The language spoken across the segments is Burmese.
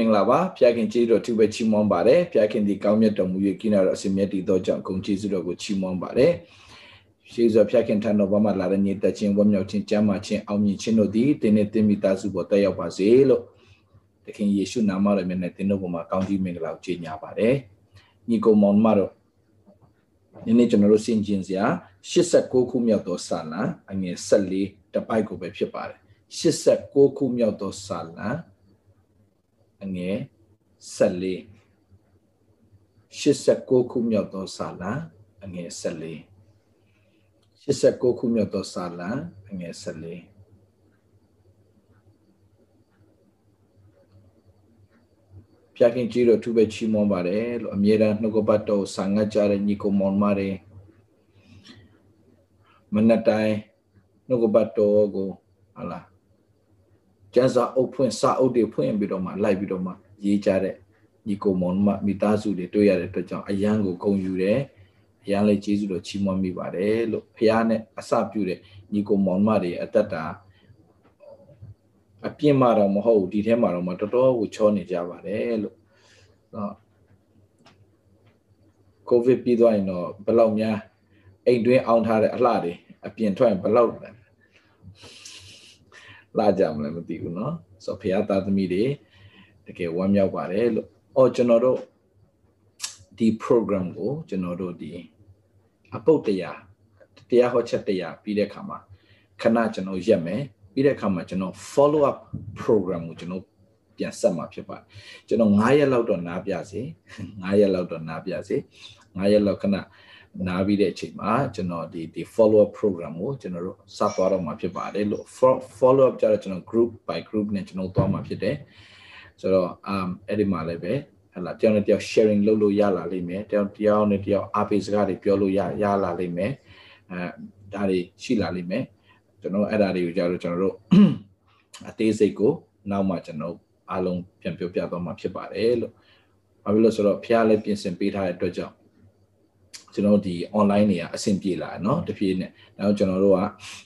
မင်္ဂလာပါဖျားခင်ကျေးဇူးတော်သူပဲချီးမွမ်းပါတယ်ဖျားခင်ဒီကောင်းမြတ်တော်မူ၍ကိနာတော်အစဉ်မြတ်တည်သောကြောင့်ဂုဏ်ကျေးဇူးတော်ကိုချီးမွမ်းပါတယ်ရှေးစွာဖျားခင်ထံတော်ဘာမှလာတဲ့ညီတက်ချင်းဝမ်းမြောက်ခြင်းကြမ်းမာခြင်းအောင်မြင်ခြင်းတို့သည်တင်းနဲ့တင်းမိသားစုပေါ်တက်ရောက်ပါစေလို့သခင်ယေရှုနာမတော်မြတ်နဲ့တင်းတို့ပေါ်မှာကောင်းကြီးမင်္ဂလာကိုကြေညာပါတယ်ညီကိုမောင်မတော်ဒီနေ့ကျွန်တော်တို့ဆင်ကျင်စရာ89ခုမြောက်သောစာလံအငယ်14တပိုက်ကိုပဲဖြစ်ပါတယ်89ခုမြောက်သောစာလံ အငယ်14 89ခုမြောက်သောစာလံအငယ်14 89ခုမြောက်သောစာလံအငယ်14ဖျားခင်ကြီးတော်သူပဲချီးမွမ်းပါတယ်လို့အမြဲတမ်းနှုတ်ကပတ်တော်ဆာငတ်ကြတဲ့ညီကိုမောင်မတွေမနက်တိုင်းနှုတ်ကပတ်တော်ကိုဟာလား ကျန်းစာအုပ်ဖွင့်စာအုပ်တွေဖွင့်ပြီးတော့မှလိုက်ပြီးတော့မှရေးကြတဲ့ညီကိုမောင်မမိသားစုတွေတွေ့ရတဲ့အတွက်ကြောင့်အယံကိုဂုဏ်ယူတယ်အယံလေးကျေးဇူးတော်ချီးမွမ်းမိပါတယ်လို့ဖခင်နဲ့အစပြုတဲ့ညီကိုမောင်မတွေအသက်တာအပြင်းမှတော့မဟုတ်ဘူးဒီထဲမှာတော့မတော်တော်ကိုချောနေကြပါတယ်လို့နော်ကိုဗစ်ပြီးသွားရင်တော့ဘယ်လောက်များအိမ်တွင်းအောင်ထားတဲ့အလှတွေအပြင်ထွက်ရင်ဘယ်လောက် လာကြမလဲမသိဘူးเนาะဆိုတော့ဖခင်သားသမီးတွေတကယ်ဝမ်းမြောက်ပါတယ်လို့အော်ကျွန်တော်တို့ဒီ program ကိုကျွန်တော်တို့ဒီအပုတ်တရားတရားဟောချက်တရားပြီးတဲ့အခါမှာခဏကျွန်တော်ရက်မယ်ပြီးတဲ့အခါမှာကျွန်တော် follow up program ကိုကျွန်တော်ပြန်ဆက်မှာဖြစ်ပါတယ်ကျွန်တော်9ရက်လောက်တော့နားပြစေ9ရက်လောက်တော့နားပြစေ9ရက်လောက်ခဏ နားပြီးတဲ့အချိန်မှာကျွန်တော်ဒီဒီ follow up program ကိုကျွန်တော်တို့စသွားတော့မှာဖြစ်ပါတယ်လို့ follow up ကြတော့ကျွန်တော် group by group နဲ့ကျွန်တော်သွားမှာဖြစ်တယ်ဆိုတော့ um အဲ့ဒီမှာလည်းပဲဟလာတယောက်နဲ့တယောက် sharing လုပ်လို့ရလာလိမ့်မယ်တယောက်တယောက်နဲ့တယောက်အားပေးစကားတွေပြောလို့ရရလာလိမ့်မယ်အဲဒါတွေရှိလာလိမ့်မယ်ကျွန်တော်အဲ့ဒါတွေကိုကြတော့ကျွန်တော်တို့အသေးစိတ်ကိုနောက်မှကျွန်တော်အားလုံးပြန်ပြောပြသွားမှာဖြစ်ပါတယ်လို့ဘာဖြစ်လို့ဆိုတော့ဖះလည်းပြင်ဆင်ပေးထားတဲ့အတွက်ကြောင့် ကျွန်တော်ဒီ online တွေကအဆင်ပြေလာเนาะတဖြည်းနဲ့နောက်ကျွန်တော်တို့က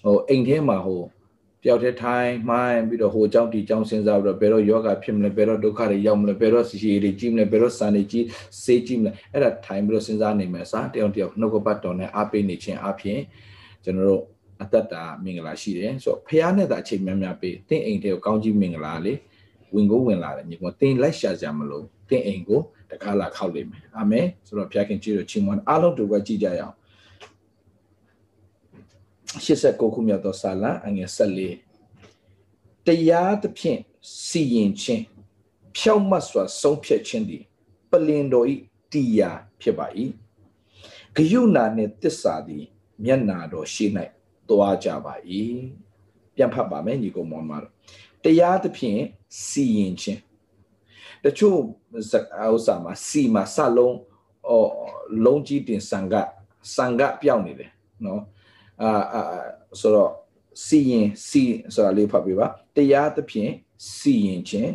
ဟိုအိမ်ထဲမှာဟိုတယောက်တည်းထိုင်မှိုင်းပြီးတော့ဟိုเจ้าဒီเจ้าစဉ်းစားပြီးတော့ဘယ်တော့ယောဂဖြစ်မလဲဘယ်တော့ဒုက္ခတွေရောက်မလဲဘယ်တော့စီစီတွေကြီးမလဲဘယ်တော့စံတွေကြီးစေးကြီးမလဲအဲ့ဒါထိုင်ပြီးတော့စဉ်းစားနေမယ်စားတယောက်တယောက်နှုတ်ကပတ်တော်နဲ့အားပေးနေခြင်းအပြင်ကျွန်တော်တို့အသက်တာမင်္ဂလာရှိတယ်ဆိုတော့ဖះနဲ့တာအချိန်များများပေးတင့်အိမ်တွေကိုကောင်းကြီးမင်္ဂလာလေးဝင်ကိုဝင်လာတယ်ညီကတင်လိုက်ရှာကြမလို့ တင်အိမ်ကိုတကားလာခောက်လိမ့်မယ်အာမင်ဆိုတော့ဘုရားခင်ကြည့်လို့ချီးမွမ်းအားလုံးတို့ပဲကြည့်ကြရအောင်89ခုမြောက်သောစာလံအငယ်14တရားသဖြင့်စီရင်ခြင်းဖြောက်မတ်စွာဆုံးဖြတ်ခြင်းသည်ပလင်တော်ဤတရားဖြစ်ပါ၏ဂယုဏနှင့်တစ္ဆာသည် မျက်နာတော်ရှိ၌သွားကြပါ၏ပြန်ဖတ်ပါမယ်ညီကောင်မောင်မတော်တရားသဖြင့်စီရင်ခြင်း တချို့ဥစ္စာမှာစီမှာစလုံးအော်လုံးကြီးတင်စံကစံကပြောင်းနေတယ်နော်အာအာဆိုတော့စီရင်စီဆိုတာလေးဖတ်ပြပါတရားသဖြင့်စီရင်ခြင်း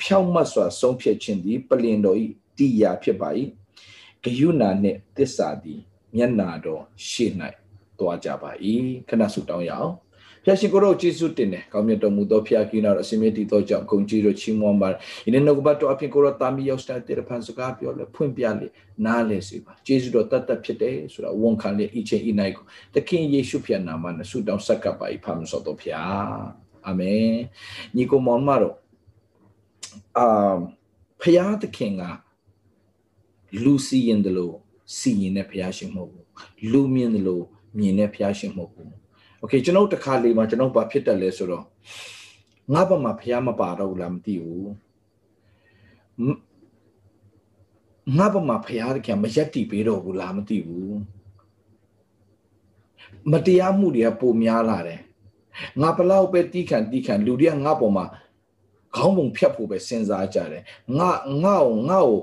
ဖြောင့်မတ်စွာဆုံးဖြတ်ခြင်းသည်ပလင်တော်ဤတရားဖြစ်ပါ၏ဂယုဏနှင့်တစ္ဆာသည်မျက်နာတော်ရှေ့၌သွားကြပါ၏ခဏဆုတောင်းရအောင် ဖျာရှင်ကိုတော့ကျေးဇူးတင်တယ်ကောင်းမြတ်တော်မူသောဖျာကိနာတော်အရှင်မြတ်တည်သောကြောင့်ဂုဏ်ကြီးတော်ချီးမွမ်းပါတယ်ဒီနေ့နှုတ်ကပတ်တော်အပြင်ကိုတော့တာမီရောက်စတဲ့တေဖန်စကားပြောလဲဖွင့်ပြလေနားလဲစေပါကျေးဇူးတော်တတ်တတ်ဖြစ်တယ်ဆိုတာဝန်ခံလေအချင်းဤနိုင်ကိုသခင်ယေရှုဖျာနာမနဲ့ဆုတောင်းဆက်ကပ်ပါ၏ဖာမစောတော်ဖျာအာမင်ညီကိုမောင်မတော်အာဖျားသခင်ကလူစီရင်တယ်လို့စီရင်တဲ့ဖျားရှင်မဟုတ်ဘူးလူမြင်တယ်လို့မြင်တဲ့ဖျားရှင်မဟုတ်ဘူး โอเคကျွန်တော်တခါလေးမှာကျွန်တော်ဘာဖြစ်တယ်လဲဆိုတော့ငါ့ဘက်မှာဖះမပါတော့ဘူးလားမသိဘူးငါ့ဘက်မှာဖះတကယ်မရက်တီပေးတော့ဘူးလားမသိဘူးမတရားမှုတွေကပိုများလာတယ်ငါဘလောက်ပဲတီးခံတီးခံလူတွေကငါ့ပေါ်မှာခေါင်းပုံဖြတ်ဖို့ပဲစဉ်းစားကြတယ်ငါငါ့ကိုငါ့ကို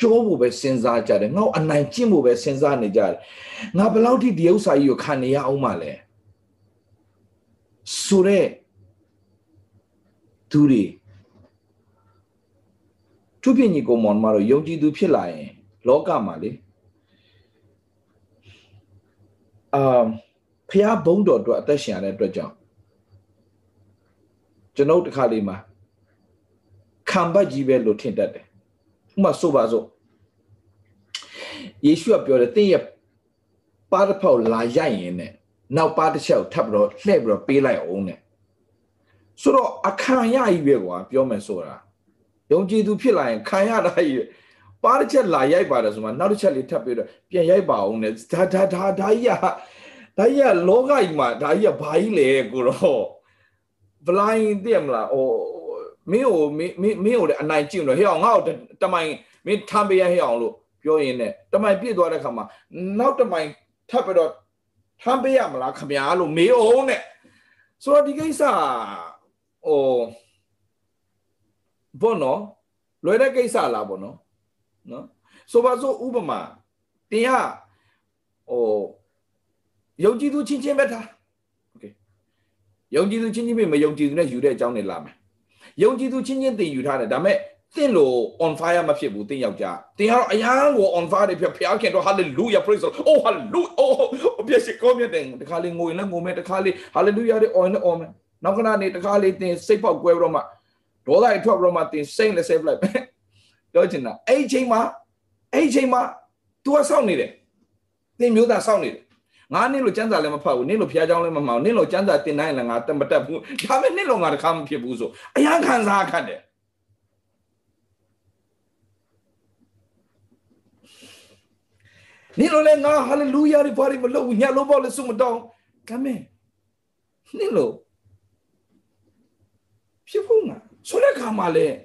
ကျိုးဖို့ပဲစဉ်းစားကြတယ်ငါ့ကိုအနိုင်ကျင့်ဖို့ပဲစဉ်းစားနေကြတယ်ငါဘလောက်ထိဒီဥစ္စာကြီးကိုခံနေရအောင်မလဲ ဆိုတော့သူတွေသူဖြစ်ညီကိုမောင်မတို့ယုံကြည်သူဖြစ်လာရင် လောကမှာလေအာဖះဘုံတော်အတွက်အသက်ရှင်ရတဲ့အတွက်ကြောင့်ကျွန်ုပ်တခါလေးမှာခံပတ်ကြီးပဲလို့ထင်တတ်တယ်ဥမာဆိုပါစို့ယေရှုကပြောတယ်တင်းရဲ့ပါးတစ်ဖောက်လာရိုက်ရင်နဲ့ နောက်ပါးတစ်ချက်ကိုထပ်ပြီးတော့လှည့်ပြီးတော့ပေးလိုက်အောင်နဲ့ဆိုတော့အခါရကြီးပဲကွာပြောမယ်ဆိုတာယုံကြည်သူဖြစ်လာရင်ခံရတာကြီးပါးတစ်ချက်လာရိုက်ပါတယ်ဆိုမှနောက်တစ်ချက်လေးထပ်ပြီးတော့ပြန်ရိုက်ပါအောင်နဲ့ဒါဒါဒါဒါကြီးကဒါကြီးကလောကကြီးမှာဒါကြီးကဘာကြီးလဲကိုတော့ blind သိရမလားဟိုမင်းကိုမင်းမင်းမင်းကိုလည်းအနိုင်ကျင့်တော့ဟဲ့အောင်ငါ့ကိုတမိုင်မင်းထမ်းပေးရဟဲ့အောင်လို့ပြောရင်းနဲ့တမိုင်ပြည့်သွားတဲ့ခါမှာနောက်တမိုင်ထပ်ပြီးတော့ ထမ်းပေးရမလားခမညာလို့မေးအောင်နဲ့ဆိုတော့ဒီကိစ္စဟိုဘောနော်လွယ်တဲ့ကိစ္စလားဘောနော်နော်ဆိုပါစို့ဥပမာတင်ဟာဟိုယုံကြည်သူချင်းချင်းပဲထားโอเคယုံကြည်သူချင်းချင်းပဲမယုံကြည်သူနဲ့ယူတဲ့အကြောင်းတွေလာမယ်ယုံကြည်သူချင်းချင်းတင်ယူထားတယ်ဒါပေမဲ့ တင့်လို့ on fire မဖြစ်ဘူးတင့်ယောက်ျားတင်ကတော့အရန်ကို on fire တွေဖြစ်ဖျားခင်တော့ hallelujah praise the lord oh hallelujah oh အပြည့်ရှိကောမြတ်တယ်တခါလေးငိုရင်လည်းငိုမယ်တခါလေး hallelujah တွေ on နဲ့ on မယ်နောက်ကနေ့တခါလေးတင်စိတ်ပေါက်ကွဲပြီးတော့မှဒေါသတွေထွက်ပြီးတော့မှတင်စိတ်နဲ့ save လိုက်ပြောချင်တာအဲ့ဒီချိန်မှာအဲ့ဒီချိန်မှာ तू ကစောင့်နေတယ်တင်မျိုးသားစောင့်နေတယ်ငါနေ့လိုစံစာလည်းမဖတ်ဘူးနေ့လိုဖျားချောင်းလည်းမမှောင်နေ့လိုစံစာတင်နိုင်လည်းငါမတက်ဘူးဒါပေမဲ့နေ့လိုငါတခါမဖြစ်ဘူးဆိုအရန်ခံစားခတ်တယ် နင့်လိုလည်းငါဟာလေလုယာတွေဘာတွေမလုပ်ဘူးညလုံးပေါက်လည်းစုမတောင်းဒါမဲ့နင့်လိုဖြစ်ဖို့ငါဆိုတဲ့ခါမှလည်း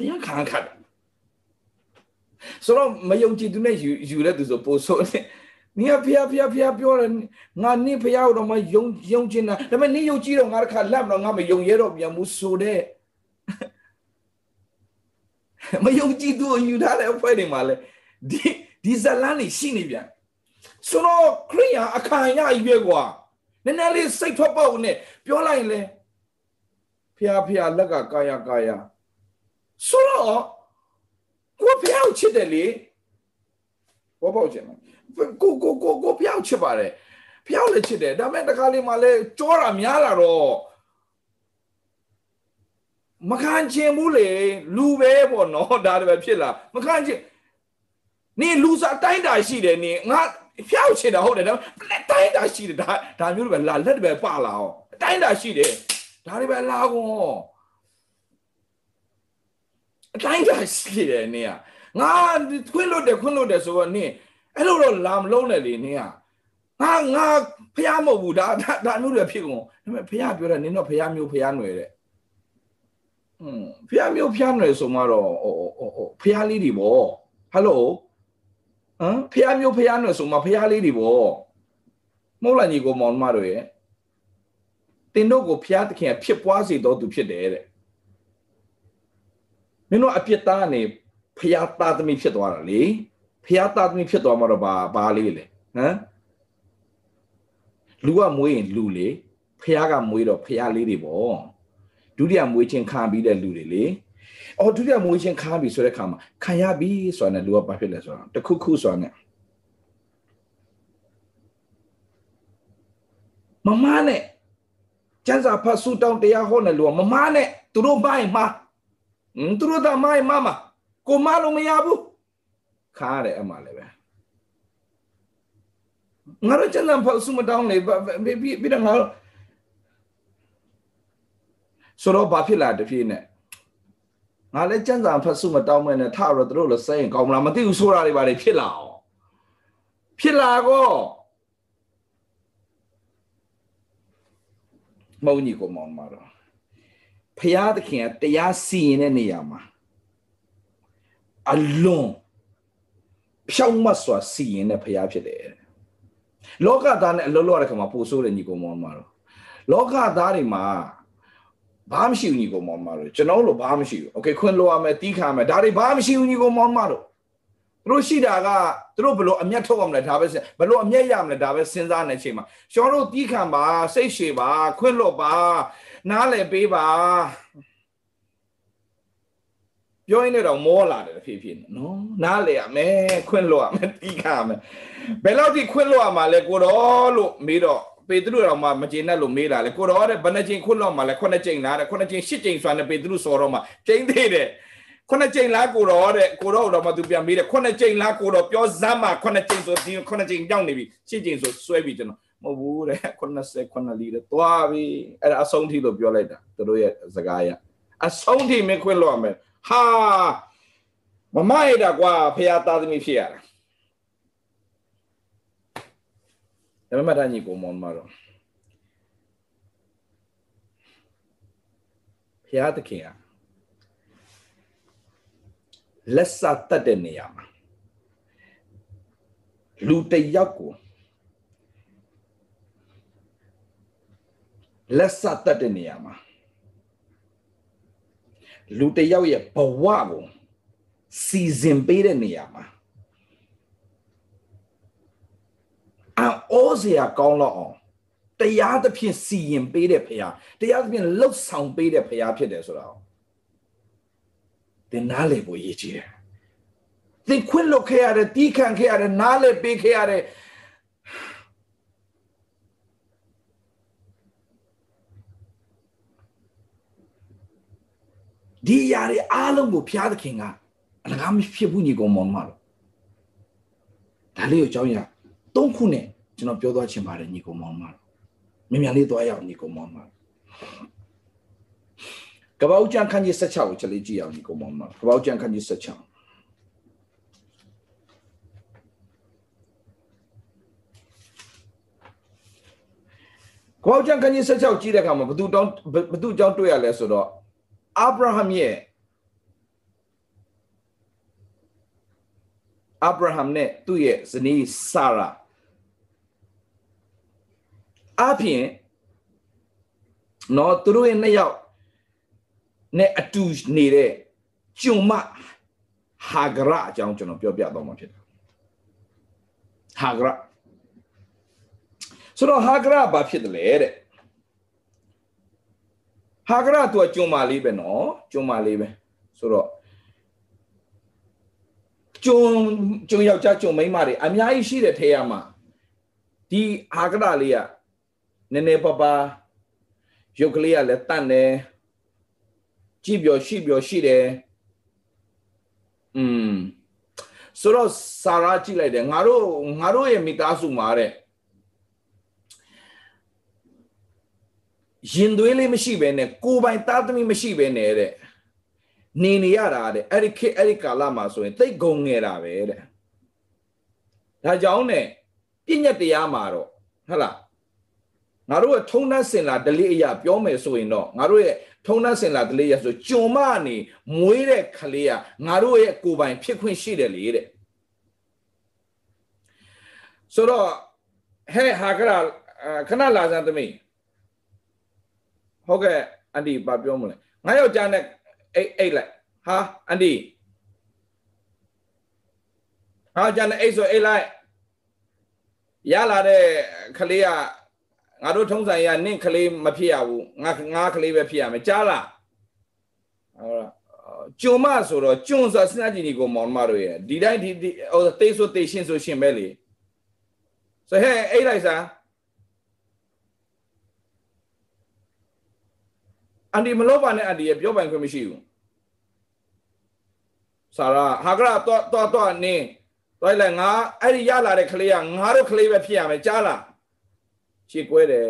အရန်ခံခတ်တယ်ဆိုတော့မယုံကြည်သူနဲ့ယူယူတဲ့သူဆိုပို့ဆိုနေနင်ကဖျားဖျားဖျားပြောတယ်ငါနင့်ဖျားတော့မယုံယုံချင်တာဒါပေမဲ့နင့်ယုံကြည်တော့ငါတစ်ခါလက်တော့ငါမယုံရဲတော့ပြန်ဘူးဆိုတဲ့မယုံကြည်သူကိုယူထားတဲ့အဖွဲ့တွေမှာလဲဒီ ဒီဇလန်းနေရှိနေပြန်ဆိုတော့ခရိယာအခါရကြီးပဲကွာနည်းနည်းလေးစိတ်ထွက်ပေါ့နဲ့ပြောလိုက်ရင်လဲဖျားဖျားလက်ကကာယကာယဆိုတော့ကိုဖျားချစ်တယ်လေဘောပေါက်ချင်တယ်ကိုကိုကိုကိုဖျားချစ်ပါတယ်ဖျားလည်းချစ်တယ်ဒါပေမဲ့တခါလေးမှလဲကြောတာများလာတော့မခံချင်ဘူးလေလူပဲပေါ့နော်ဒါတည်းပဲဖြစ်လာမခံချင် နင်လူစားတိုင်းတာရှိတယ်နင်ငါဖျောက်ချင်တာဟုတ်တယ်ဒါတိုင်းတာရှိတယ်ဒါဒါမျိုးတွေပဲလာလက်တွေပဲပလာအောင်တိုင်းတာရှိတယ်ဒါတွေပဲလာကုန်အတိုင်းတာရှိတယ်နင်ကငါခွင့်လို့တယ်ခွင့်လို့တယ်ဆိုတော့နင်အဲ့လိုတော့လာမလုံးနဲ့လေနင်ကငါငါဖျားမဟုတ်ဘူးဒါဒါမျိုးတွေဖြစ်ကုန်ဒါပေမဲ့ဖျားပြောတယ်နင်တော့ဖျားမျိုးဖျားຫນွယ်တဲ့อืมဖျားမျိုးဖျားຫນွယ်ဆိုမှတော့ဟိုဟိုဟိုဖျားလေးတွေပေါ့ဟယ်လို ဟမ်ဖះမျိုးဖះနွယ်ဆိုမှဖះလေးတွေပေါ့မဟုတ်လားညီကိုမောင်မတို့ရဲ့တင်တို့ကိုဖះသခင်ဖြစ်ပွားစေတော်သူဖြစ်တယ်တဲ့မင်းတို့အပြစ်သားနေဖះသားသမီးဖြစ်သွားတာလေဖះသားသမီးဖြစ်သွားမှာတော့ဘာဘာလေးလေဟမ်လူကမွေးရင်လူလေဖះကမွေးတော့ဖះလေးတွေပေါ့ဒုတိယမွေးချင်းခံပြီးတဲ့လူတွေလေ အော်ဒုတိယမွေးချင်းခါပြီဆိုတဲ့ခါမှာခံရပြီဆိုတာနဲ့လူကဘာဖြစ်လဲဆိုတော့တခုခုဆိုတာနဲ့မမနဲ့ကျန်းစာဖတ်ဆူတောင်းတရားဟောနေလူကမမနဲ့သူတို့မိုင်းမှာဟမ်သူတို့ကမိုင်းမမကိုမလို့မရဘူးခါရတယ်အမှလည်းပဲငါတို့ကျန်းစာဖတ်ဆူမတောင်းလေပြီးပြီးတော့ငါဆိုတော့ဘာဖြစ်လာတဖြစ်နဲ့ ငါလည်းစံစာဖတ်စုမတောင်းမဲနဲ့ထတော့တို့လည်းစိတ်ရင်ကောင်းမလားမသိဘူးဆိုတာတွေပါလေဖြစ်လာအောင်ဖြစ်လာကောမုံကြီးကိုမောင်မာတော့ဖရာသခင်ကတရားစီရင်တဲ့နေရာမှာအလွန်ဖြောင့်မတ်စွာစီရင်တဲ့ဖရာဖြစ်တယ်လောကသားနဲ့အလုံးလုံးရတဲ့ခါမှာပို့ဆိုးတယ်ညီကိုမောင်မာတော့လောကသားတွေမှာ ဘာမှမရှိဘူးညီကောင်မောင်မတို့ကျွန်တော်တို့ဘာမှမရှိဘူးโอเคခွင့်လို့ရမယ်တီးခါမယ်ဒါတွေဘာမှမရှိဘူးညီကောင်မောင်မတို့သူတို့ရှိတာကသူတို့ဘလို့အမျက်ထုတ်ရမလဲဒါပဲဘလို့အမျက်ရမလဲဒါပဲစဉ်းစားနေချိန်မှာကျွန်တော်တို့တီးခံပါစိတ်ရှည်ပါခွင့်လို့ပါနားလည်ပေးပါ ပြောရင်းနဲ့တော့မောလာတယ်ဖြစ်ဖြစ်နော်နားလေရမယ်ခွင့်လို့ရမယ်တီးခါမယ်ဘယ်လောက်ထိခွင့်လို့ရမှာလဲကိုတော်လို့မေးတော့ ပေတရုတော်မှမကျေနပ်လို့မေးတာလေကိုတော်တဲ့ဘယ်နှချိန်ခွင့်လို့မှာလဲခုနှစ်ချိန်လားတဲ့ခုနှစ်ချိန်ရှစ်ချိန်ဆိုတဲ့ပေတရုစောတော့မှချိန်သေးတယ်ခုနှစ်ချိန်လားကိုတော်တဲ့ကိုတော်တော်မှသူပြန်မေးတယ်ခုနှစ်ချိန်လားကိုတော်ပြောစမ်းမှာခုနှစ်ချိန်ဆိုဒီခုနှစ်ချိန်ကြောက်နေပြီရှစ်ချိန်ဆိုဆွဲပြီကျွန်တော်မဟုတ်ဘူးတဲ့90 9လီတဲ့သွားပြီအဲ့ဒါအဆုံးထိလို့ပြောလိုက်တာသူတို့ရဲ့စကားရအဆုံးထိမခွင့်လို့ရမယ်ဟာမမရတာကွာဖះသားသမီးဖြစ်ရတာ ဒါပေမဲ့တညီကိုမောင်မတော့ဖះသခင်ကလက်စတတ်တဲ့နေရာမှာလူတယောက်ကိုလက်စတတ်တဲ့နေရာမှာလူတယောက်ရဲ့ဘဝကိုစီစဉ်ပေးတဲ့နေရာမှာ အောစရာကောင်းတော့အောင်တရားသဖြင့်စီရင်ပေးတဲ့ဖရာတရားသဖြင့်လှုပ်ဆောင်ပေးတဲ့ဖရာဖြစ်တယ်ဆိုတော့သင်နားလေဖို့ရည်ကြီးတယ်သင်ခွင့်လွတ်ခဲ့ရတယ်တီးခံခဲ့ရတယ်နားလေပေးခဲ့ရတယ်ဒီຢာတွေအားလုံးကိုဘုရားသခင်ကအလကားမဖြစ်ဘူးညီကောင်မောင်မလို့ဒါလေးကိုအကြောင်းရသုံးခုနဲ့ ကျွန်တော်ပြောသွားချင်ပါတယ်ညီကောင်မောင်မလို့မြန်မြန်လေးသွားရအောင်ညီကောင်မောင်မလို့ကပောက်ကျန်ခန်းကြီး16ကိုချက်လေးကြည့်အောင်ညီကောင်မောင်မလို့ကပောက်ကျန်ခန်းကြီး16ကောက်ကျန်ခန်းကြီး16ကြည့်တဲ့အခါမှာဘသူတောင်းဘသူကြောင်းတွေ့ရလဲဆိုတော့အာဗြဟံရဲ့အာဗြဟံနဲ့သူ့ရဲ့ဇနီးဆာရာ အပြင်နော်သူတို့ရဲ့နှစ်ယောက်နဲ့အတူနေတဲ့ကျုံမဟာဂရအကြောင်းကျွန်တော်ပြောပြတော့မှာဖြစ်တယ်ဟာဂရဆိုတော့ဟာဂရဘာဖြစ်တယ်လဲတဲ့ဟာဂရသူကကျုံမာလေးပဲနော်ကျုံမာလေးပဲဆိုတော့ကျုံကျုံယောက်ျားကျုံမိန်းမတွေအများကြီးရှိတဲ့ထဲရမှာဒီဟာဂရလေးက နည်းနည်းပါပါရုပ်ကလေးကလည်းတန့်တယ်ကြည့်ပြောရှိပြောရှိတယ်อืมဆိုတော့စာရာကြည့်လိုက်တယ်ငါတို့ငါတို့ရဲ့မိသားစုမှာတဲ့ရင်သွေးလေးမရှိဘဲနဲ့ကိုယ်ပိုင်သားသမီးမရှိဘဲနဲ့တဲ့နေနေရတာတဲ့အဲ့ဒီခေအဲ့ဒီကာလမှာဆိုရင်တိတ်ဂုံငယ်တာပဲတဲ့ဒါကြောင့်နဲ့ပြည့်ညက်တရားမှာတော့ဟုတ်လား ငါတို့ရဲ့ထုံနှက်စင်လာဒလိအရာပြောမယ်ဆိုရင်တော့ငါတို့ရဲ့ထုံနှက်စင်လာဒလိအရာဆိုကြုံမနေမွေးတဲ့ခလေးကငါတို့ရဲ့ကိုယ်ပိုင်ဖြစ်ခွင့်ရှိတယ်လေတဲ့ဆိုတော့ဟဲ့ဟာကရာခဏလာစမ်းသမီးဟုတ်ကဲ့အန်ဒီဘာပြောမလဲငါယောက်ျားနဲ့အိတ်အိတ်လိုက်ဟာအန်ဒီဟာကျန်တဲ့အိတ်ဆိုအိတ်လိုက်ရလာတဲ့ခလေးက ငါတို့ထုံးစံရနင့်ကလေးမဖြစ်ရဘူးငါငါကလေးပဲဖြစ်ရမယ်ကြားလားဟုတ်လားကျွံမဆိုတော့ကျွံဆိုစနကြည်ဒီကိုမောင်မတို့ရဲ့ဒီတိုင်းဒီဟိုတေးဆိုတေးရှင်းဆိုရှင်းပဲလေဆိုဟဲ့အိတ်လိုက်စားအန်ဒီမလို့ပါနဲ့အန်ဒီရပြောပိုင်ခွင့်မရှိဘူးဆာရာဟာကရာတော့တော့တော့နင်းတော့လေငါအဲ့ဒီရလာတဲ့ကလေးကငါတို့ကလေးပဲဖြစ်ရမယ်ကြားလား ခြေကွဲတယ်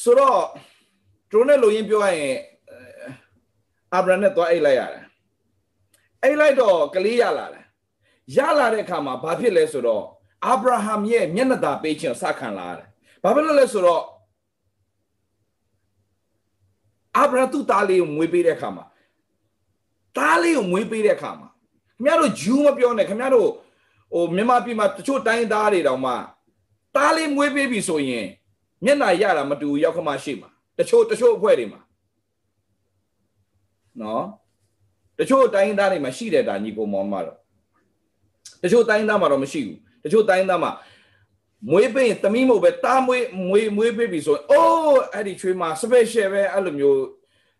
ဆိုတော့ဒရိုနဲ့လိုရင်းပြောရရင်အာဗြဟံနဲ့သွားအိတ်လိုက်ရတယ်အိတ်လိုက်တော့ကလေးရလာတယ်ရလာတဲ့အခါမှာဘာဖြစ်လဲဆိုတော့အာဗြဟံရဲ့မျက်နှာသာပေးခြင်းစခံလာရတယ်ဘာဖြစ်လို့လဲဆိုတော့အာဗြဟံသူ့သားလေးကိုမွေးပေးတဲ့အခါမှာသားလေးကိုမွေးပေးတဲ့အခါမှာ ခင်ဗျားတို့ဂျူးမပြောနဲ့ခင်ဗျားတို့ဟိုမြန်မာပြည်မှာတချို့တိုင်းသားတွေတောင်မှတားလေးမွေးပေးပြီဆိုရင်မျက်နှာရတာမတူရောက်ခမရှိမှာတချို့တချို့အဖွဲ့တွေမှာနော်တချို့တိုင်းသားတွေမှာရှိတယ်ဒါညီကိုမောင်မတော့တချို့တိုင်းသားမှာတော့မရှိဘူးတချို့တိုင်းသားမှာမွေးပင်းသမီးမို့ပဲတားမွေးမွေးမွေးပေးပြီဆိုရင်အိုးအဲ့ဒီချွေးမှာ special ပဲအဲ့လိုမျိုး